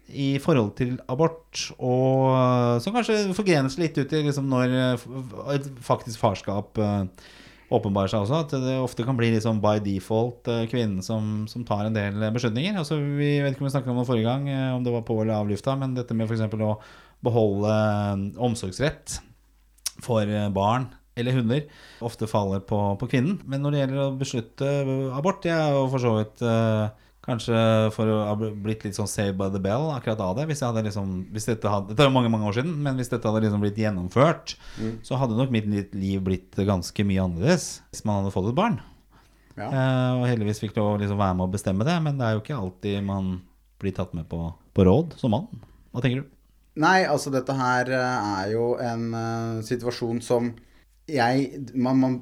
i forhold til abort, og eh, som kanskje forgrener seg litt ut i liksom når eh, et faktisk farskap eh, åpenbarer seg også. At det ofte kan bli liksom by default kvinnen som, som tar en del beslutninger. Altså, vi vet ikke om vi snakket om det forrige gang, om det var på eller av lufta, men dette med f.eks. å beholde eh, omsorgsrett for barn eller hunder ofte faller på, på kvinnen. Men når det gjelder å beslutte abort, jeg er jo for så vidt Kanskje for å ha blitt litt sånn saved by the bell akkurat av det. Hvis, jeg hadde liksom, hvis dette hadde Dette er jo mange mange år siden, men hvis dette hadde liksom blitt gjennomført, så hadde nok mitt liv blitt ganske mye annerledes hvis man hadde fått et barn. Ja. Eh, og heldigvis fikk lov å liksom være med å bestemme det, men det er jo ikke alltid man blir tatt med på, på råd som mann. Hva tenker du? Nei, altså dette her eh, er jo en uh, situasjon som jeg man, man,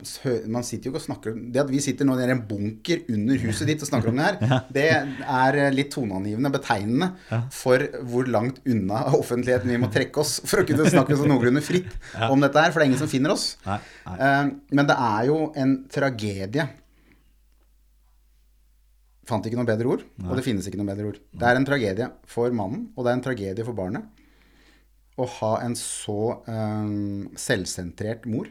man sitter jo ikke og snakker Det at vi sitter nå i en bunker under huset ditt og snakker om det her, det er eh, litt toneangivende, betegnende for hvor langt unna offentligheten vi må trekke oss for å kunne snakke så noenlunde fritt om dette her, for det er ingen som finner oss. Eh, Men det er jo en tragedie. Fant ikke noe bedre ord, og det finnes ikke noe bedre ord. Det er en tragedie for mannen, og det er en tragedie for barnet. Å ha en så eh, selvsentrert mor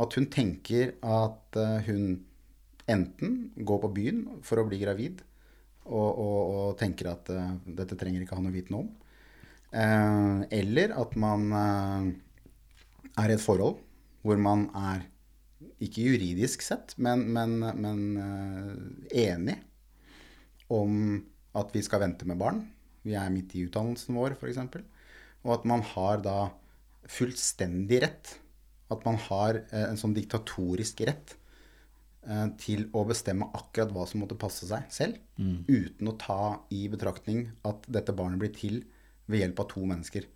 at hun tenker at eh, hun enten går på byen for å bli gravid, og, og, og tenker at uh, dette trenger ikke han å vite noe om. Uh, eller at man uh, er i et forhold hvor man er ikke juridisk sett, men, men, men enig om at vi skal vente med barn. Vi er midt i utdannelsen vår, f.eks. Og at man har da fullstendig rett. At man har eh, en sånn diktatorisk rett eh, til å bestemme akkurat hva som måtte passe seg selv, uten å ta i betraktning at dette barnet blir til ved hjelp av to mennesker.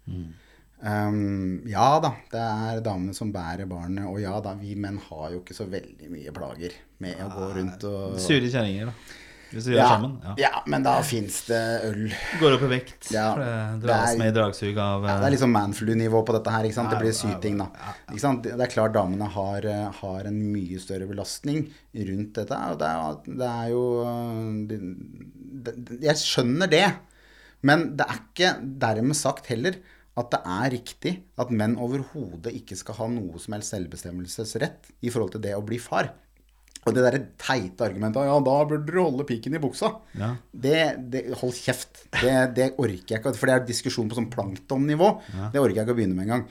Um, ja da, det er damene som bærer barnet, og ja da, vi menn har jo ikke så veldig mye plager med å gå rundt og Sure kjerringer, da. Hvis vi gjør Ja, sammen. Ja. ja, men da fins det øl. Går opp i vekt. Ja, for det det er- med i dragsug av Ja, det er liksom manflu-nivå på dette her. Det blir syting, da. Ikke sant? Det er klart damene har, eh, har en mye større belastning rundt dette. Og det er, det er jo det, det, Jeg skjønner det. Men det er ikke dermed sagt heller at det er riktig at menn overhodet ikke skal ha noe som helst selvbestemmelsesrett i forhold til det å bli far. Og det derre teite argumentet ja, da burde du holde piken i buksa. Ja. Det, det, hold kjeft. Det, det orker jeg ikke. For det er diskusjon på sånn planktonnivå. Ja. Det orker jeg ikke å begynne med engang.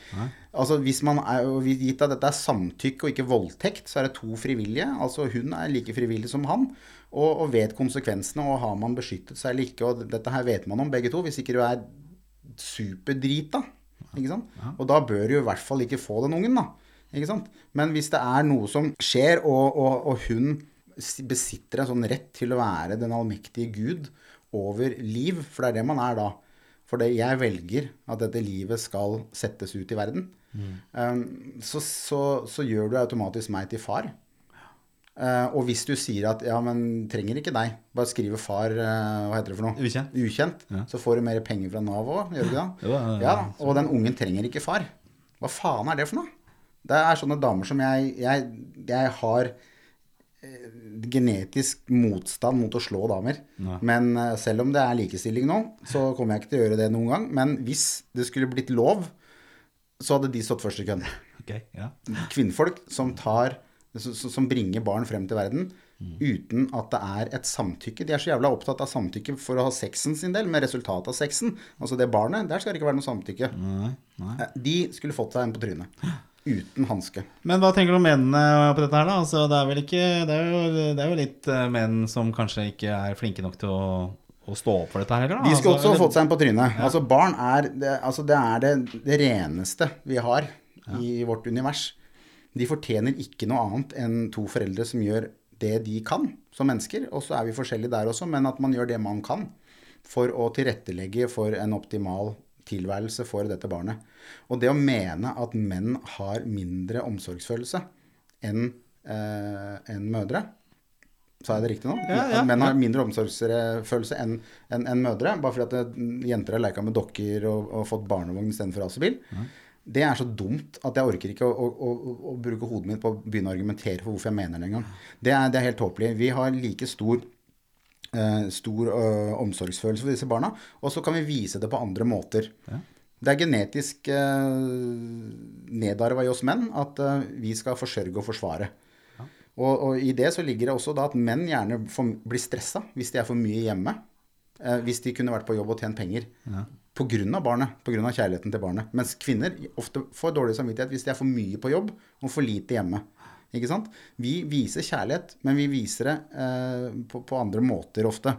Altså, hvis man er, Gitt at dette er samtykke og ikke voldtekt, så er det to frivillige. Altså Hun er like frivillig som han og, og vet konsekvensene. Og har man beskyttet seg eller ikke. Og dette her vet man om begge to. Hvis ikke du er superdrita. Ikke sant? Og da bør du i hvert fall ikke få den ungen, da. Ikke sant? Men hvis det er noe som skjer, og, og, og hun besitter en sånn rett til å være den allmektige Gud over liv, for det er det man er da. For det jeg velger at dette livet skal settes ut i verden, um, så, så, så gjør du automatisk meg til far. Uh, og hvis du sier at ja, men trenger ikke deg, bare skrive far uh, Hva heter det for noe? Ukjent. Ukjent. Så får du mer penger fra Nav òg, gjør du ikke det? Ja, ja, ja, og den ungen trenger ikke far. Hva faen er det for noe? Det er sånne damer som jeg Jeg, jeg har eh, genetisk motstand mot å slå damer. Men eh, selv om det er likestilling nå, så kommer jeg ikke til å gjøre det noen gang. Men hvis det skulle blitt lov, så hadde de stått først i køen Okay, ja. kvinnfolk som tar som, bringer barn frem til verden uten at det er et samtykke. De er så jævla opptatt av samtykke for å ha sexen sin del, med resultatet av sexen. Altså det barnet, der skal det ikke være noe samtykke. Eh, De skulle fått seg en på trynet. Uten hanske. Men hva tenker du om mennene på dette her, da? Altså, det er vel ikke Det er jo, det er jo litt eh, menn som kanskje ikke er flinke nok til å, å stå opp for dette her heller, da? De skulle også Altså, fått seg en på trynet. Altså Barn er det, altså, det, er det, det reneste vi har i vårt univers. De fortjener ikke noe annet enn to foreldre som gjør det de kan som mennesker. Og så er vi forskjellige der også, men at man gjør det man kan for å tilrettelegge for en optimal tilværelse for dette barnet. Og det å mene at menn har mindre omsorgsfølelse enn eh, en mødre Sa jeg det riktig nå? Ja, ja, menn har mindre omsorgsfølelse enn en, en mødre, bare fordi at jenter har leika med dokker og, og fått barnevogn istedenfor racerbil. Det er så dumt at jeg orker ikke å, å, å, å bruke hodet mitt på å begynne å argumentere for hvorfor jeg mener det engang. Det, er- det er helt tåpelig. Vi har like stor eh, stor eh, omsorgsfølelse for disse barna, og så kan vi vise det på andre måter. Det er genetisk uh, nedarva i oss menn at eh, vi skal forsørge og forsvare. Og, og i det så ligger det også da at menn gjerne får, blir stressa hvis de er for mye hjemme. Eh, hvis de kunne vært på jobb og tjent penger. På grunn av barnet, av kjærligheten til barnet. Mens kvinner ofte får dårlig samvittighet hvis de er for mye på jobb og for lite hjemme. Ikke sant? Vi viser kjærlighet, men vi viser det eh, på, på andre måter ofte.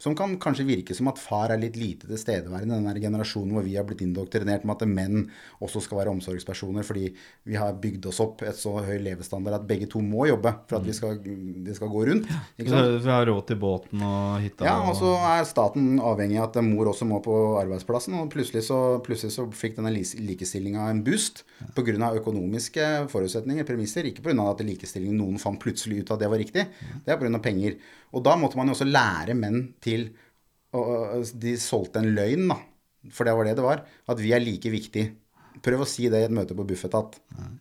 Som kan kanskje virke som at far er litt lite tilstedeværende i den generasjonen hvor vi har blitt indoktrinert med at menn også skal være omsorgspersoner fordi vi har bygd oss opp et så høy levestandard at begge to må jobbe for at vi skal, det skal gå rundt. Ikke sant? Så vi har råd til båten og hytta Ja, og så er staten avhengig av at mor også må på arbeidsplassen. Og plutselig så, plutselig så fikk denne likestillinga en boost pga. økonomiske forutsetninger, premisser. Ikke pga. at likestilling noen fant plutselig ut at det var riktig. Det er pga. penger. Og da måtte man jo også lære menn til og, De solgte en løgn, da. For det var det det var. At vi er like viktig. Prøv å si det i et møte på Bufetat.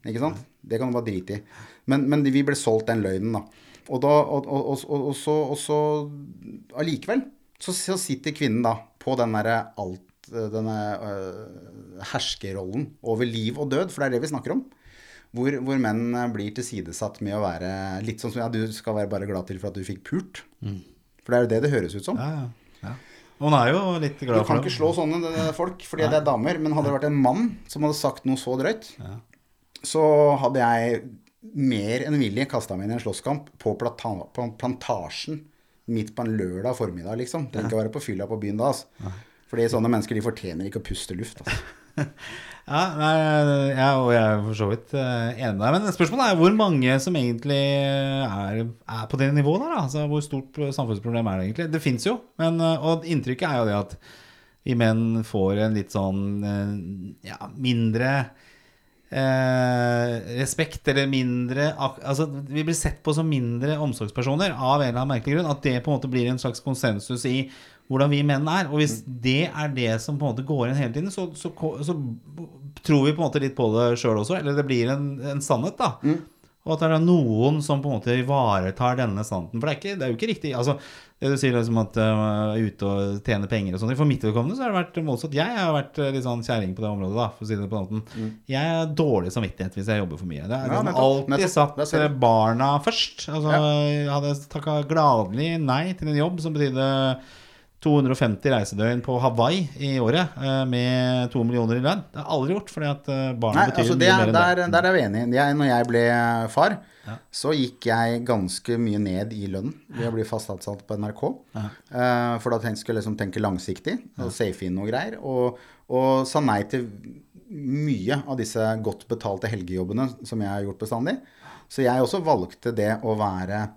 Ikke sant? Det kan du bare drite i. Men, men vi ble solgt den løgnen, da. Og, da, og, og, og, så, så allikevel så, så sitter kvinnen da på den derre alt denne øh, herskerrollen over liv og død, for det er det vi snakker om. Hvor, hvor menn øh, blir tilsidesatt med å være litt sånn som ja, du skal være bare glad til for at du fikk pult. For det er jo det det høres ut som. Ja, ja, ja. Og hun er jo litt Du kan ikke slå sånne det- det folk fordi det er damer, men hadde det vært en mann som hadde sagt noe så drøyt, så hadde jeg mer enn villig kasta meg inn i en slåsskamp på, på plantasjen midt på en lørdag formiddag, liksom. Trenger ikke være på fylla på byen da, altså. Fordi sånne mennesker de fortjener ikke å puste luft. Altså. Ja, ja, og jeg er for så vidt eh, enig med deg. Men spørsmålet er hvor mange som egentlig er, er på det nivået der. Altså, hvor stort samfunnsproblem er det egentlig? Det fins jo, men, eh, og inntrykket er jo det at vi menn får en litt sånn eh, ja, mindre eh, respekt eller mindre Altså, vi blir sett på som mindre omsorgspersoner av en eller annen merkelig grunn. At det på en måte blir en slags konsensus i hvordan vi menn er. Og hvis det er det som på en måte går inn hele tiden, så, så, så tror vi på en måte litt på det sjøl også. Eller det blir en, en sannhet, da. Og at det er noen som på en måte ivaretar denne sannheten. For det er, ikke, det er jo ikke riktig. Altså, det du sier liksom at uh, ute og tjene penger og sånn. For mitt vedkommende så har det vært motsatt. Jeg har vært eh, litt sånn kjerring på det området, da, for å si det på den måten. Jeg har dårlig samvittighet hvis jeg jobber for mye. Det er liksom Ja, alltid nettopp. Satt barna først. Altså, Jeg hadde takka gladelig nei til en jobb som betydde 250 reisedøgn på Hawaii i året eh, med to millioner i lønn. Det har aldri gjort, fordi at eh, barna Nei, betyr altså det, mye er- mer enn der, det. der er vi enige. Jeg, når jeg ble far, så gikk jeg ganske mye ned i lønnen ved å bli fast ansatt på NRK. Eh, for da tenkte, skulle jeg liksom tenke langsiktig og safe inn noe greier. Og, og sa nei til mye av disse godt betalte helgejobbene som jeg har gjort bestandig. Så jeg også valgte det å være eh,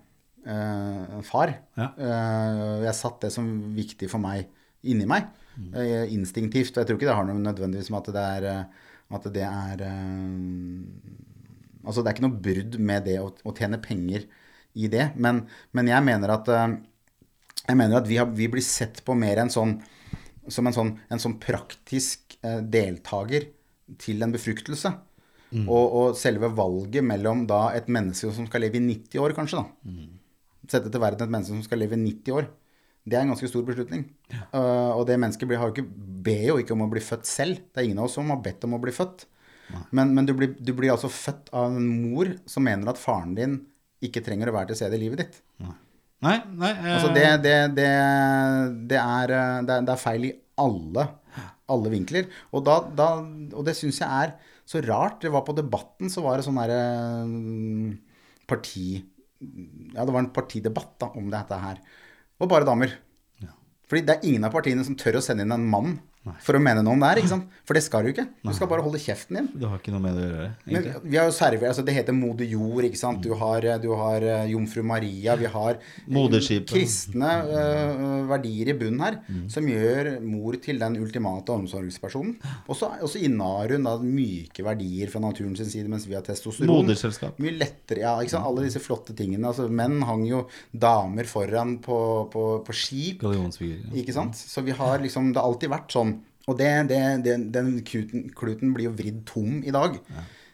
far. Ja. Eh, jeg satt det som viktig for meg inni meg, eh, instinktivt. Og jeg tror ikke det har noe nødvendigvis med at det er, eh, at det er eh, Altså det er ikke noe brudd med det å, å tjene penger i det. Men, men jeg mener at, eh, jeg mener at vi, har, vi blir sett på mer en sånn, som en sånn, en sånn praktisk eh, deltaker til en befruktelse. Og, og selve valget mellom da et menneske som skal leve i 90 år, kanskje, da. Sette til verden et menneske som skal leve i 90 år. Det er en ganske stor beslutning. Uh, og det mennesket blir, har jo ikke, ber jo ikke om å bli født selv. Det er ingen av oss som har bedt om å bli født. Men, men du, blir, du blir altså født av en mor som mener at faren din ikke trenger å være til stede i livet ditt. Nei, nei eh, Altså det, det, det, det, er, eh, det, er, det er feil i alle, alle vinkler. Og, da, da, og det syns jeg er så rart. Det var på Debatten, så var det sånn derre parti... Ja, det var en partidebatt da, om dette her. Og bare damer. Fordi det er ingen av partiene som tør å sende inn en mann for å mene noe om det her. ikke sant? For det skal du ikke. Du skal bare holde kjeften din. Du har ikke noe med det å gjøre, Men vi har jo server, altså Det heter Moder Jord, ikke sant. Du har, du har eh, Jomfru Maria. Vi har eh, Moderskipet. kristne uh, verdier i bunnen her som gjør mor til den ultimate omsorgspersonen. Også, også og innehar hun da myke verdier fra naturen sin side, mens vi har testosteron. Moderselskap. Mye lettere, ja, ikke sant? Alle disse flotte tingene. Altså, menn hang jo damer foran på, på, på skip. Ikke sant? Så vi har liksom Det har alltid vært sånn. Og det, det, det, den kluten, kluten blir jo vridd tom i dag.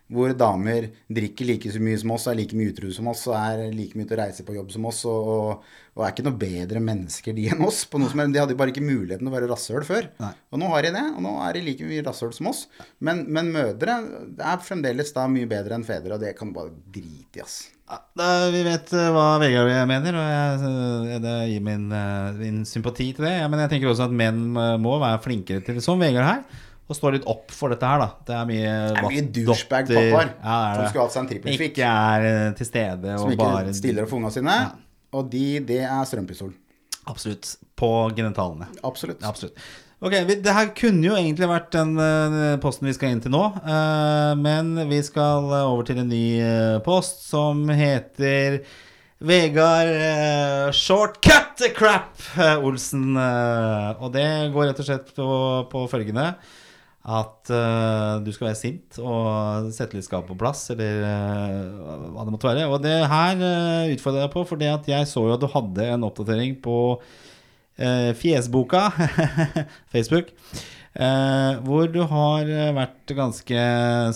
Hvor damer drikker like så mye som oss, er like mye utro som oss, og er like mye til å reise på jobb som oss, og, og, er ikke noe bedre mennesker de enn oss. På noe som, de hadde bare ikke muligheten til å være rasshøl før. Nei. Og nå har de det, og nå er de like mye rasshøl som oss. Men, men mødre er fremdeles da mye bedre enn fedre, og det kan du bare drite i, ass. Ja, da, vi vet eh, hva Vegard mener, og jeg, eh, det gir min, eh, min sympati til det. Ja, men jeg tenker også at menn må være flinkere til, som Vegard her, å stå litt opp for dette her, da. Det er mye Det er mye douchebag-pappaer Ja, som det. skulle hatt seg en trippelfikk. Ikke er til stede Som og ikke bare stiller opp for ungene sine. Og de, det er strømpistol. Absolutt. På genitalene. Absolutt. Absolutt. Ok, Det her kunne jo egentlig vært den eh, posten vi skal inn til nå. eh, men vi skal eh, over til en ny post som heter Vegard Shortcut Crap Olsen. og det går rett og slett på, på følgende at uh, du skal være sint og sette litt skap på plass, eller uh, hva det måtte være. Og det her uh, utfordrer jeg på, fordi at jeg så jo at du hadde en oppdatering på Fjesboka, Facebook, eh, hvor du har eh, vært ganske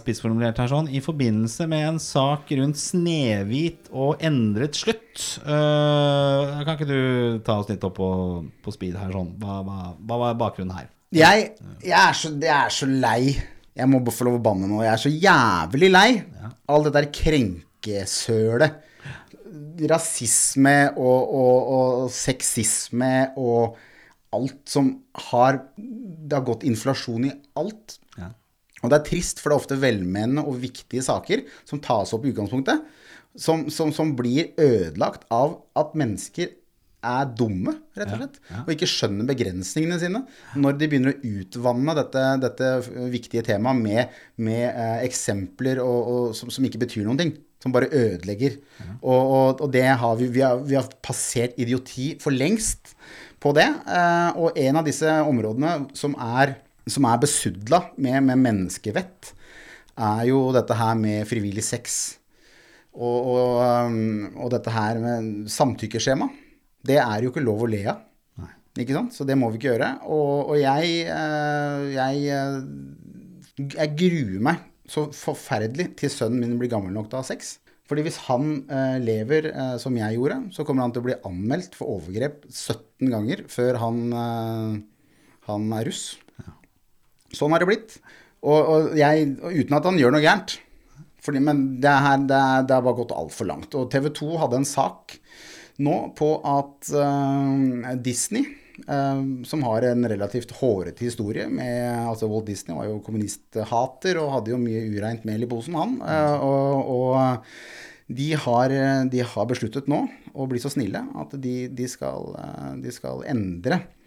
spissformulert her sånn, i forbindelse med en sak rundt Snehvit og endret slutt. Eh, kan ikke du ta oss litt opp på, på speed her sånn? Hva, hva, hva var bakgrunnen her? Jeg, jeg, er så, jeg er så lei. Jeg må få lov å banne nå. Jeg er så jævlig lei. All det der krenkesølet. Rasisme og, og, og sexisme og alt som har Det har gått inflasjon i alt. Ja. Og det er trist, for det er ofte velmenende og viktige saker som tas opp i utgangspunktet, som, som, som blir ødelagt av at mennesker er dumme, rett og slett. Og ikke skjønner begrensningene sine. Når de begynner å utvanne dette, dette viktige temaet med, med eh, eksempler og, og, som, som ikke betyr noen ting. Som bare ødelegger. Og, og, og det har vi, vi, har, vi har passert idioti for lengst på det. Eh, og en av disse områdene som er, som er besudla med, med menneskevett, er jo dette her med frivillig sex. Og, og, um, og dette her med samtykkeskjema. Det er jo ikke lov å le av. Ikke sant? Så det må vi ikke gjøre. Og, og jeg, eh, jeg eh, Jeg gruer meg så forferdelig til sønnen min blir gammel nok til å ha sex. Fordi hvis han eh, lever eh, som jeg gjorde, så kommer han til å bli anmeldt for overgrep 17 ganger før han, eh, han er russ. Sånn har det blitt. Og, og jeg, uten at han gjør noe gærent. Fordi, men det, her, det, det har bare gått altfor langt. Og TV 2 hadde en sak nå på at eh, Disney som har en relativt hårete historie med altså Walt Disney var jo kommunisthater og hadde jo mye ureint mel i posen, han. eh, og, og de, har, de har besluttet nå å bli så snille at de, de, skal, eh, de skal endre eh,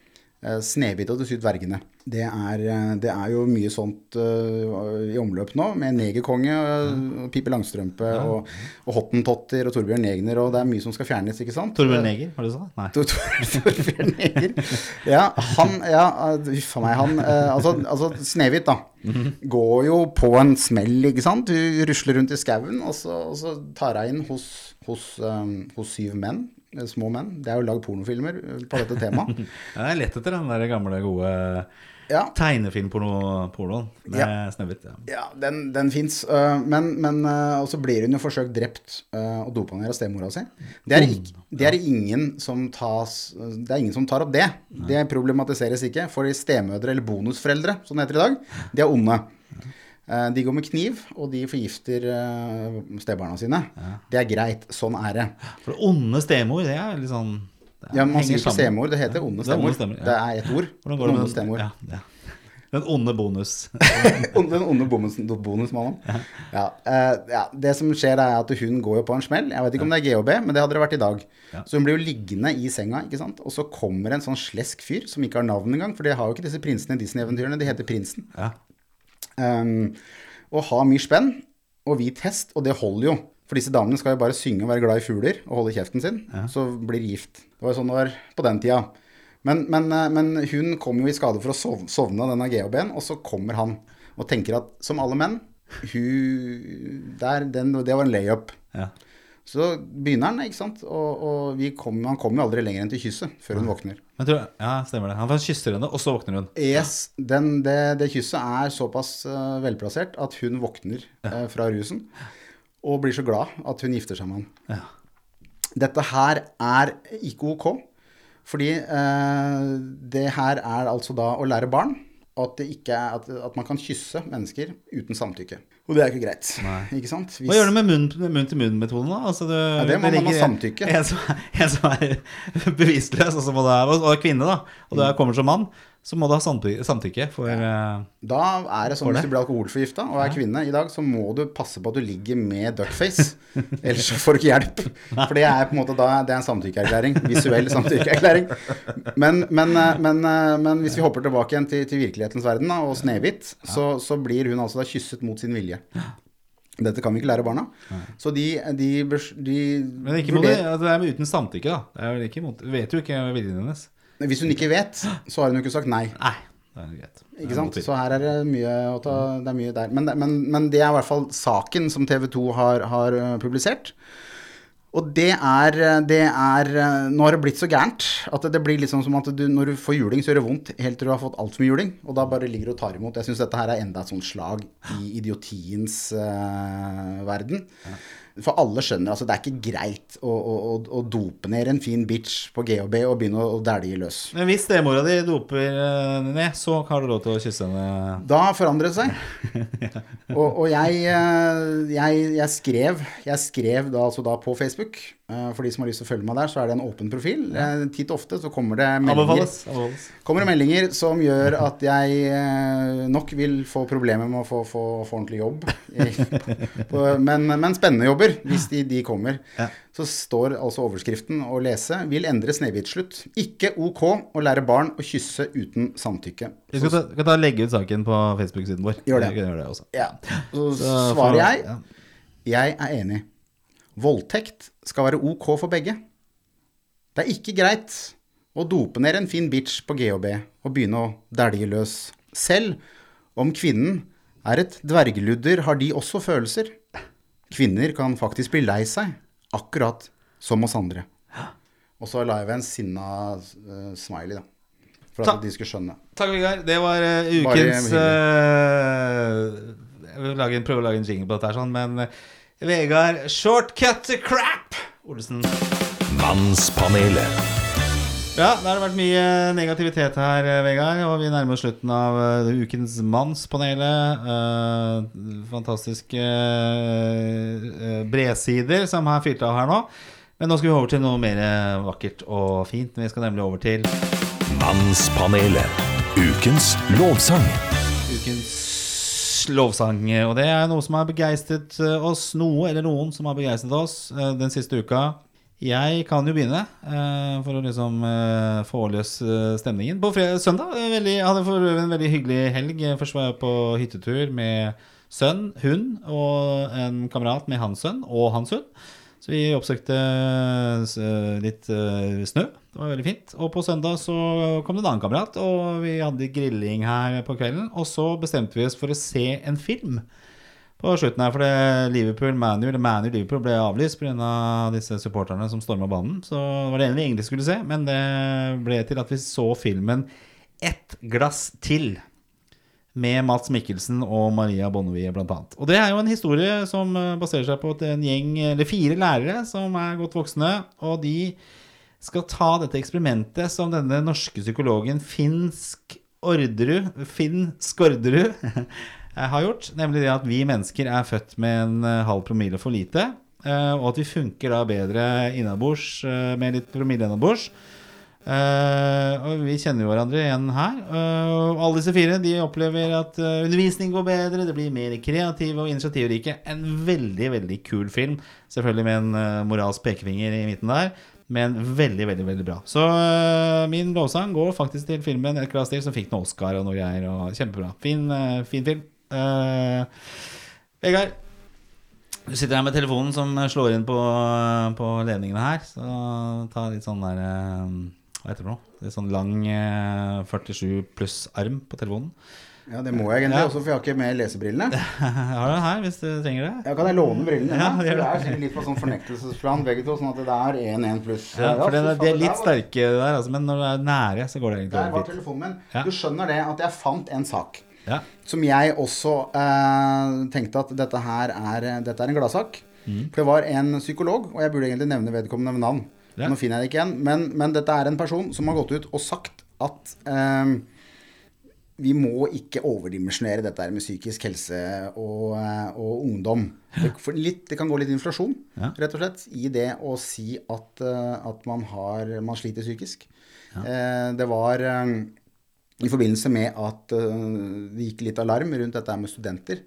Snehvit og de syv dvergene. Det er, eh, det er jo mye sånt uh, i omløp nå, med Negerkonge, uh, Pipe Langstrømpe og, og Hottentotter og Torbjørn Egner, og det er mye som skal fjernes, ikke sant? Torbjørn Neger, var det du sa? Nei. Tor- Tor- Torbjørn Neger. Ja, han Ja, huff a meg, han uh, Altså, altså Snehvit, da. Går jo på en smell, ikke sant. Du rusler rundt i skauen, og, så- og så tar hun inn hos, hos, um, hos syv menn. Eh, Små menn. Det er jo lagd pornofilmer uh, på dette temaet. Jeg er lett etter den der gamle, gode Ja, tegnefilmpornoen med Ja. Snøhvit. Ja. ja den, den fins. men men uh, Og så blir hun jo forsøkt drept og dopa ned av stemora si. Det er, ikke, det er ingen som tas Det er ingen som tar opp det. Det problematiseres ikke. For stemødre, eller bonusforeldre, som det heter i dag, de er onde. Eh, De går med kniv, og de forgifter eh, stebarna sine. Det er greit. Sånn er det. For onde stemor, det er litt sånn Ja, Man sier ikke stemor, det heter onde Det er onde ja. Det er ett ord. Hvordan går det med stemor. Ja, ja. Den onde bonus. Den onde bonus, bonusmannen. Ja. eh, ja, det som skjer, er at hun går jo på en smell. Jeg vet ikke om det er GHB, men det hadde det vært i dag. Ja. Så hun blir jo liggende i senga, ikke sant. Og så kommer en sånn slesk fyr som ikke har navn engang, for det har jo ikke disse prinsene i Disney-eventyrene. De heter Prinsen. Ja. Um, og ha mye spenn og hvit hest, og det holder jo. For disse damene skal jo bare synge og være glad i fugler og holde kjeften sin, så blir de gift. Det var jo sånn det var på den tida. Men, men, eh, men hun kom jo i skade for å sov, sovne av denne GHB-en, og så kommer han og tenker at som alle menn, hun der, den, Det var en layup. Ja. Så begynner han, ikke sant. Og, og vi kom, han kommer jo aldri lenger enn til kysset før hun våkner. Men tror ja, stemmer det. Han kysser henne, og så våkner hun. Yes, den, det, det kysset er såpass uh, velplassert at hun våkner uh, fra rusen og blir så glad at hun gifter seg med han. Ja. Dette her er ikke ok, fordi uh, det her er altså da å lære barn at, det ikke at, at man kan kysse mennesker uten samtykke. Og det er ikke greit. Ikke sant? Hvis- Hva gjør du med munn-til-munn-metoden, da? Altså, du, det må man ha samtykke. En som, er- en som er bevisstløs, og, så må du, og er kvinne, da, og du er- kommer som mann, så må du ha samtykke, for ja. Da er det sånn hvis du blir alkoholforgifta og er kvinne i dag, så må du passe på at du ligger med duckface. Ellers får du ikke hjelp. For det er på en måte da, det er en samtykkeerklæring. Visuell samtykkeerklæring. Men, men, eh, men, eh, men hvis vi hopper tilbake igjen til, til virkelighetens verden da, og Snehvit, så, så blir hun altså da kysset mot sin vilje. Dette kan vi ikke lære barna. Så de, de, de Men ikke det, vurderer- altså, det er uten samtykke, da. Det er vel ikke mot, vet jo ikke viljen hennes. Hvis hun ikke vet, så har hun jo ikke sagt nei. Nei, det er greit. Ikke sant? Så her er det mye å ta Det er mye der. Men, men, men det er i hvert fall saken som TV 2 har, har eh, publisert. Og det er, det er eh, Nå har det blitt så gærent at det blir liksom som at du, når du får juling, så gjør det vondt helt til du har fått altfor mye juling. Og da bare ligger du og tar imot. Jeg syns dette her er enda et sånt slag i idiotiens uh, verden. For alle skjønner altså det er ikke greit å, å, å, dope ned en fin bitch på GHB og begynne å, dælje løs. Men hvis stemora di doper eh, ned, så har du lov til å kysse henne. Da forandret det seg. Og, og jeg, eh, jeg, jeg skrev Jeg skrev da altså da på Facebook. Eh, For de som har lyst til å følge meg der, så er det en åpen profil. Eh, Titt ofte så kommer det meldinger, kommer det meldinger som gjør at jeg eh, nok vil få problemer med å få, få, få ordentlig jobb. Men, men spennende jobber, hvis de, de kommer. Ja. Så står altså overskriften å lese 'Vil endre Snehvit-slutt'. Ikke ok å lære barn å kysse uten samtykke. Vi skal ta, skal ta legge ut saken på Facebook-siden vår. Gjør det. Gjør det også. Ja. Så svarer jeg. Jeg er enig. Voldtekt skal være ok for begge. Det er ikke greit å dope ned en fin bitch på GHB og begynne å dælje løs, selv om kvinnen Er et dvergludder har de også følelser. Kvinner kan faktisk bli lei seg, akkurat som oss andre. Og så la jeg ved en sinna uh, smiley, da. For Ta- at de skulle skjønne. Takk, Vegard. Det var uh, ukens eh, Jeg vil lage en, prøve å lage en jingle på dette her, sånn, men Vegard Shortcut to crap! Olsen. Mannspanelet. Ja, det har vært mye negativitet her, eh, Vegard. Og vi nærmer oss slutten av eh, ukens Mannspanelet. Uh, fantastiske uh, bredsider som har fylt av her nå. Men nå skal vi over til noe mer eh, vakkert og fint. Vi skal nemlig over til Mannspanelet. Ukens lovsang. ukens lovsang. Og det er noe som har begeistret eh, oss. Noe eller noen som har begeistret oss eh, den siste uka. Jeg kan jo begynne, eh, for å liksom få løs stemningen. På fredag, søndag veldig, jeg hadde øvrig en veldig hyggelig helg. Først var jeg på hyttetur med sønn, hund og en kamerat med hans sønn og hans hund. Så vi oppsøkte litt eh, snø. Det var veldig fint. Og på søndag så kom det en annen kamerat, og vi hadde grilling her på kvelden. Og så bestemte vi oss for å se en film på slutten her, for det Liverpool Manu, eller Manu Liverpool ble avlyst pga. disse supporterne som storma banen. Så det var det ene vi egentlig skulle se, men det ble til at vi så filmen Ett glass til. Med Mats Mikkelsen og Maria Bonnevie bl.a. Og det er jo en historie som eh, baserer seg på en gjeng, eller fire lærere som er godt voksne, og de skal ta dette eksperimentet som denne norske psykologen Finsk Orderud, Finn Skorderud har gjort. Nemlig det at vi mennesker er født med en eh, halv promille for lite. eh, Og at vi funker da bedre innabords eh, med litt promille innabords. Eh, og vi kjenner jo hverandre igjen her. Uh, alle disse fire de opplever at uh, undervisning går bedre, det blir mer kreative og initiativrike. En veldig, veldig kul film. Selvfølgelig med en uh, moralsk pekefinger i midten der. Men veldig, veldig veldig bra. Så min lovsang går faktisk til filmen Et glass til, som fikk noen Oscar og noe greier. Og kjempebra. Fin, fin film. Uh, Vegard, du sitter her med telefonen som slår inn på, på ledningene her. Så ta litt sånn der Hva heter det nå? Litt sånn lang eh, 47 pluss arm på telefonen. Ja, det må jeg egentlig Ja. også, for jeg har ikke med lesebrillene. Jeg har den her hvis du trenger det. Ja, kan jeg låne brillene? Ja, det det det. er sikkert litt på sånn fornektelsesplan begge to, sånn at det er 1-1 pluss. Ja, for det, det de er litt sterke der, altså, men når det er nære, så går det egentlig Der var telefonen min. Ja. Du skjønner det at jeg fant en sak Ja. som jeg også eh, tenkte at dette her er, dette er en gladsak. Mm. For det var en psykolog, og jeg burde egentlig nevne vedkommende ved navn. Ja. Nå finner jeg det ikke igjen, men, men dette er en person som har gått ut og sagt at eh, vi må ikke overdimensjonere dette med psykisk helse og, eh, og ungdom. Det, litt, det kan gå litt inflasjon, Ja. rett og slett, i det å si at, eh, at man, har, man sliter psykisk. Eh, det var eh, i forbindelse med at det gikk litt alarm rundt dette med studenter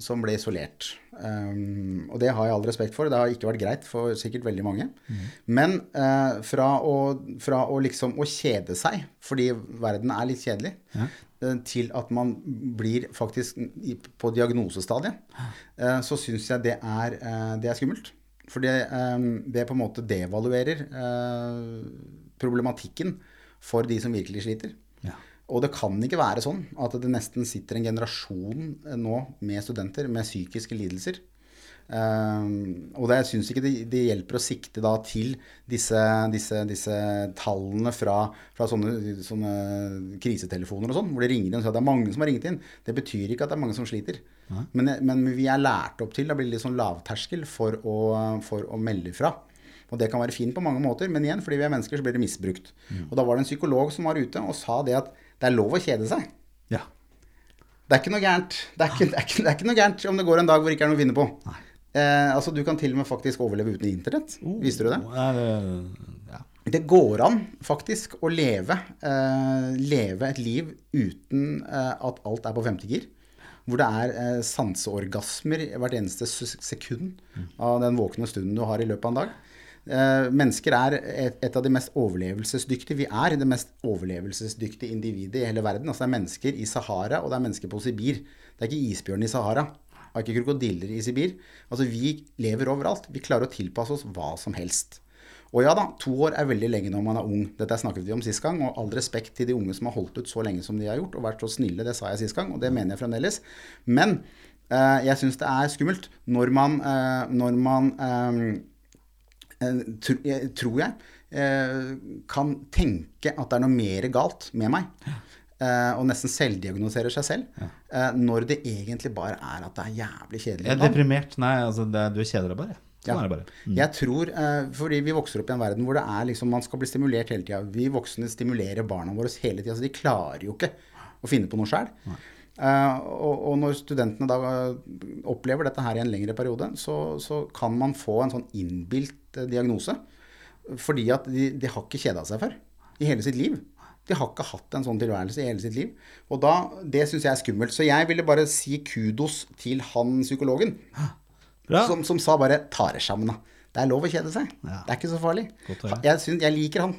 som ble isolert. Um, og det har jeg all respekt for. Det har ikke vært greit for sikkert veldig mange. Men uh, fra, å, fra å liksom å kjede seg, fordi verden er litt kjedelig, eh, til at man blir faktisk i, på diagnosestadiet, uh, så syns jeg det er, det er skummelt. For det, um, det på en måte devaluerer problematikken for de som virkelig sliter. Og det kan ikke være sånn at det nesten sitter en generasjon eh, nå med studenter med psykiske lidelser. Um, og det, jeg syns ikke det, det hjelper å sikte da til disse, disse, disse tallene fra, fra sånne, sånne krisetelefoner og sånn, hvor det ringer inn og sier at det er mange som har ringt inn. Det betyr ikke at det er mange som sliter. Men, men vi er lært opp til, det blir litt sånn lavterskel for å, for å melde fra. Og det kan være fint på mange måter, men igjen, fordi vi er mennesker, så blir det misbrukt. Og da var det en psykolog som var ute og sa det at det er lov å kjede seg. Ja. Det er ikke noe gærent. Det er ikke, det er ikke, det er ikke noe gærent om det går en dag hvor det ikke er noe å finne på. Eh, altså, du kan til og med faktisk overleve uten internett. Visste du det? Uh, ja. Det går an faktisk å leve, eh, leve et liv uten eh, at alt er på femtegir. Hvor det er eh, sanseorgasmer hvert eneste sekund av den våkne stunden du har i løpet av en dag. Eh, mennesker er et, av de mest overlevelsesdyktige. Vi er det mest overlevelsesdyktige individet i hele verden. Altså Det er mennesker i Sahara, og det er mennesker på Sibir. Det er ikke isbjørn i Sahara. Det er ikke krokodiller i Sibir. Altså Vi lever overalt. Vi klarer å tilpasse oss hva som helst. Og ja da, to år er veldig lenge når man er ung. Dette snakket vi om sist gang. Og all respekt til de unge som har holdt ut så lenge som de har gjort, og vært så snille, det sa jeg sist gang, og det mener jeg fremdeles. Men eh, jeg syns det er skummelt når man, eh, når man eh, tror jeg, eh, kan tenke at det er noe mer galt med meg. eh, og nesten selvdiagnoserer seg selv. eh, når det egentlig bare er at det er jævlig kjedelig. Jeg er deprimert. Nei, altså, det, du kjeder deg bare. Sånn Ja. er det bare. Jeg tror, eh, fordi vi vokser opp i en verden hvor det er liksom, man skal bli stimulert hele tida. Vi voksne stimulerer barna våre hele tida, så de klarer jo ikke å finne på noe sjøl. Og, og når studentene da eh, opplever dette her i en lengre periode, så, så kan man få en sånn innbilt eh, diagnose. Fordi at de, de har ikke kjeda seg før i hele sitt liv. De har ikke hatt en sånn tilværelse i hele sitt liv. Og da, det syns jeg er skummelt. Så jeg ville bare si kudos til han psykologen. Som, som sa bare 'ta det sammen', da. Det er lov å kjede seg. Ja. Det er ikke så farlig. Jeg, synes, jeg liker han.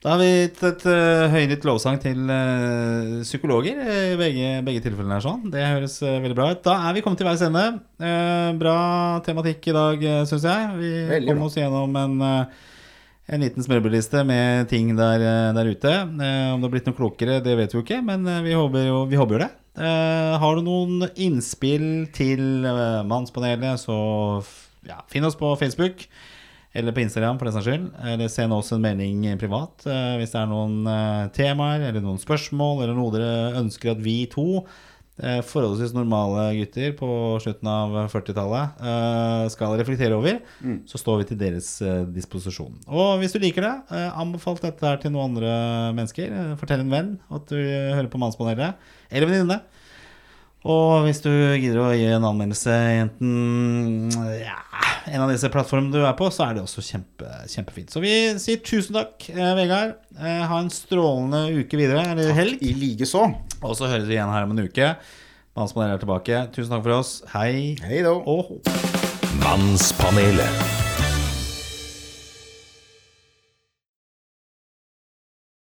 Da har vi gitt et uh, høylytt lovsang til eh, psykologer i begge, begge tilfellene. her sånn. Det høres eh, veldig bra ut. Da er vi kommet til veis ende. Eh, bra tematikk i dag, uh, syns jeg. Vi Veldig kom oss gjennom en, eh, en liten smørbrødliste med ting der, eh, der ute. Eh, om det har blitt noe klokere, det vet vi jo ikke, men eh, vi håper jo vi håper jo det. Eh, har du noen innspill til eh, Mannspanelet, så ja, finn oss på Facebook. Eller på Instagram, for den saks skyld. Eller send oss en melding privat eh, hvis det er noen eh, temaer eller noen spørsmål eller noe dere ønsker at vi to, eh, forholdsvis normale gutter på slutten av 40-tallet, eh, skal reflektere over. Så står vi til deres disposisjon. Og hvis du liker det, anbefal dette her til noen andre mennesker. Fortell en venn at du hører på Mannspanelet. Eller venninne. Og hvis du gidder å gi en anmeldelse enten ja, en av disse plattformene du er på, så er det også kjempe, kjempefint. Så vi sier tusen takk, eh, Vegard. Eh, ha en strålende uke videre, eller helg. I likeså. Og så høres vi igjen her om en uke. Mannspanelet er tilbake. Tusen takk for oss. Hei Hei da. og. Mannspanelet.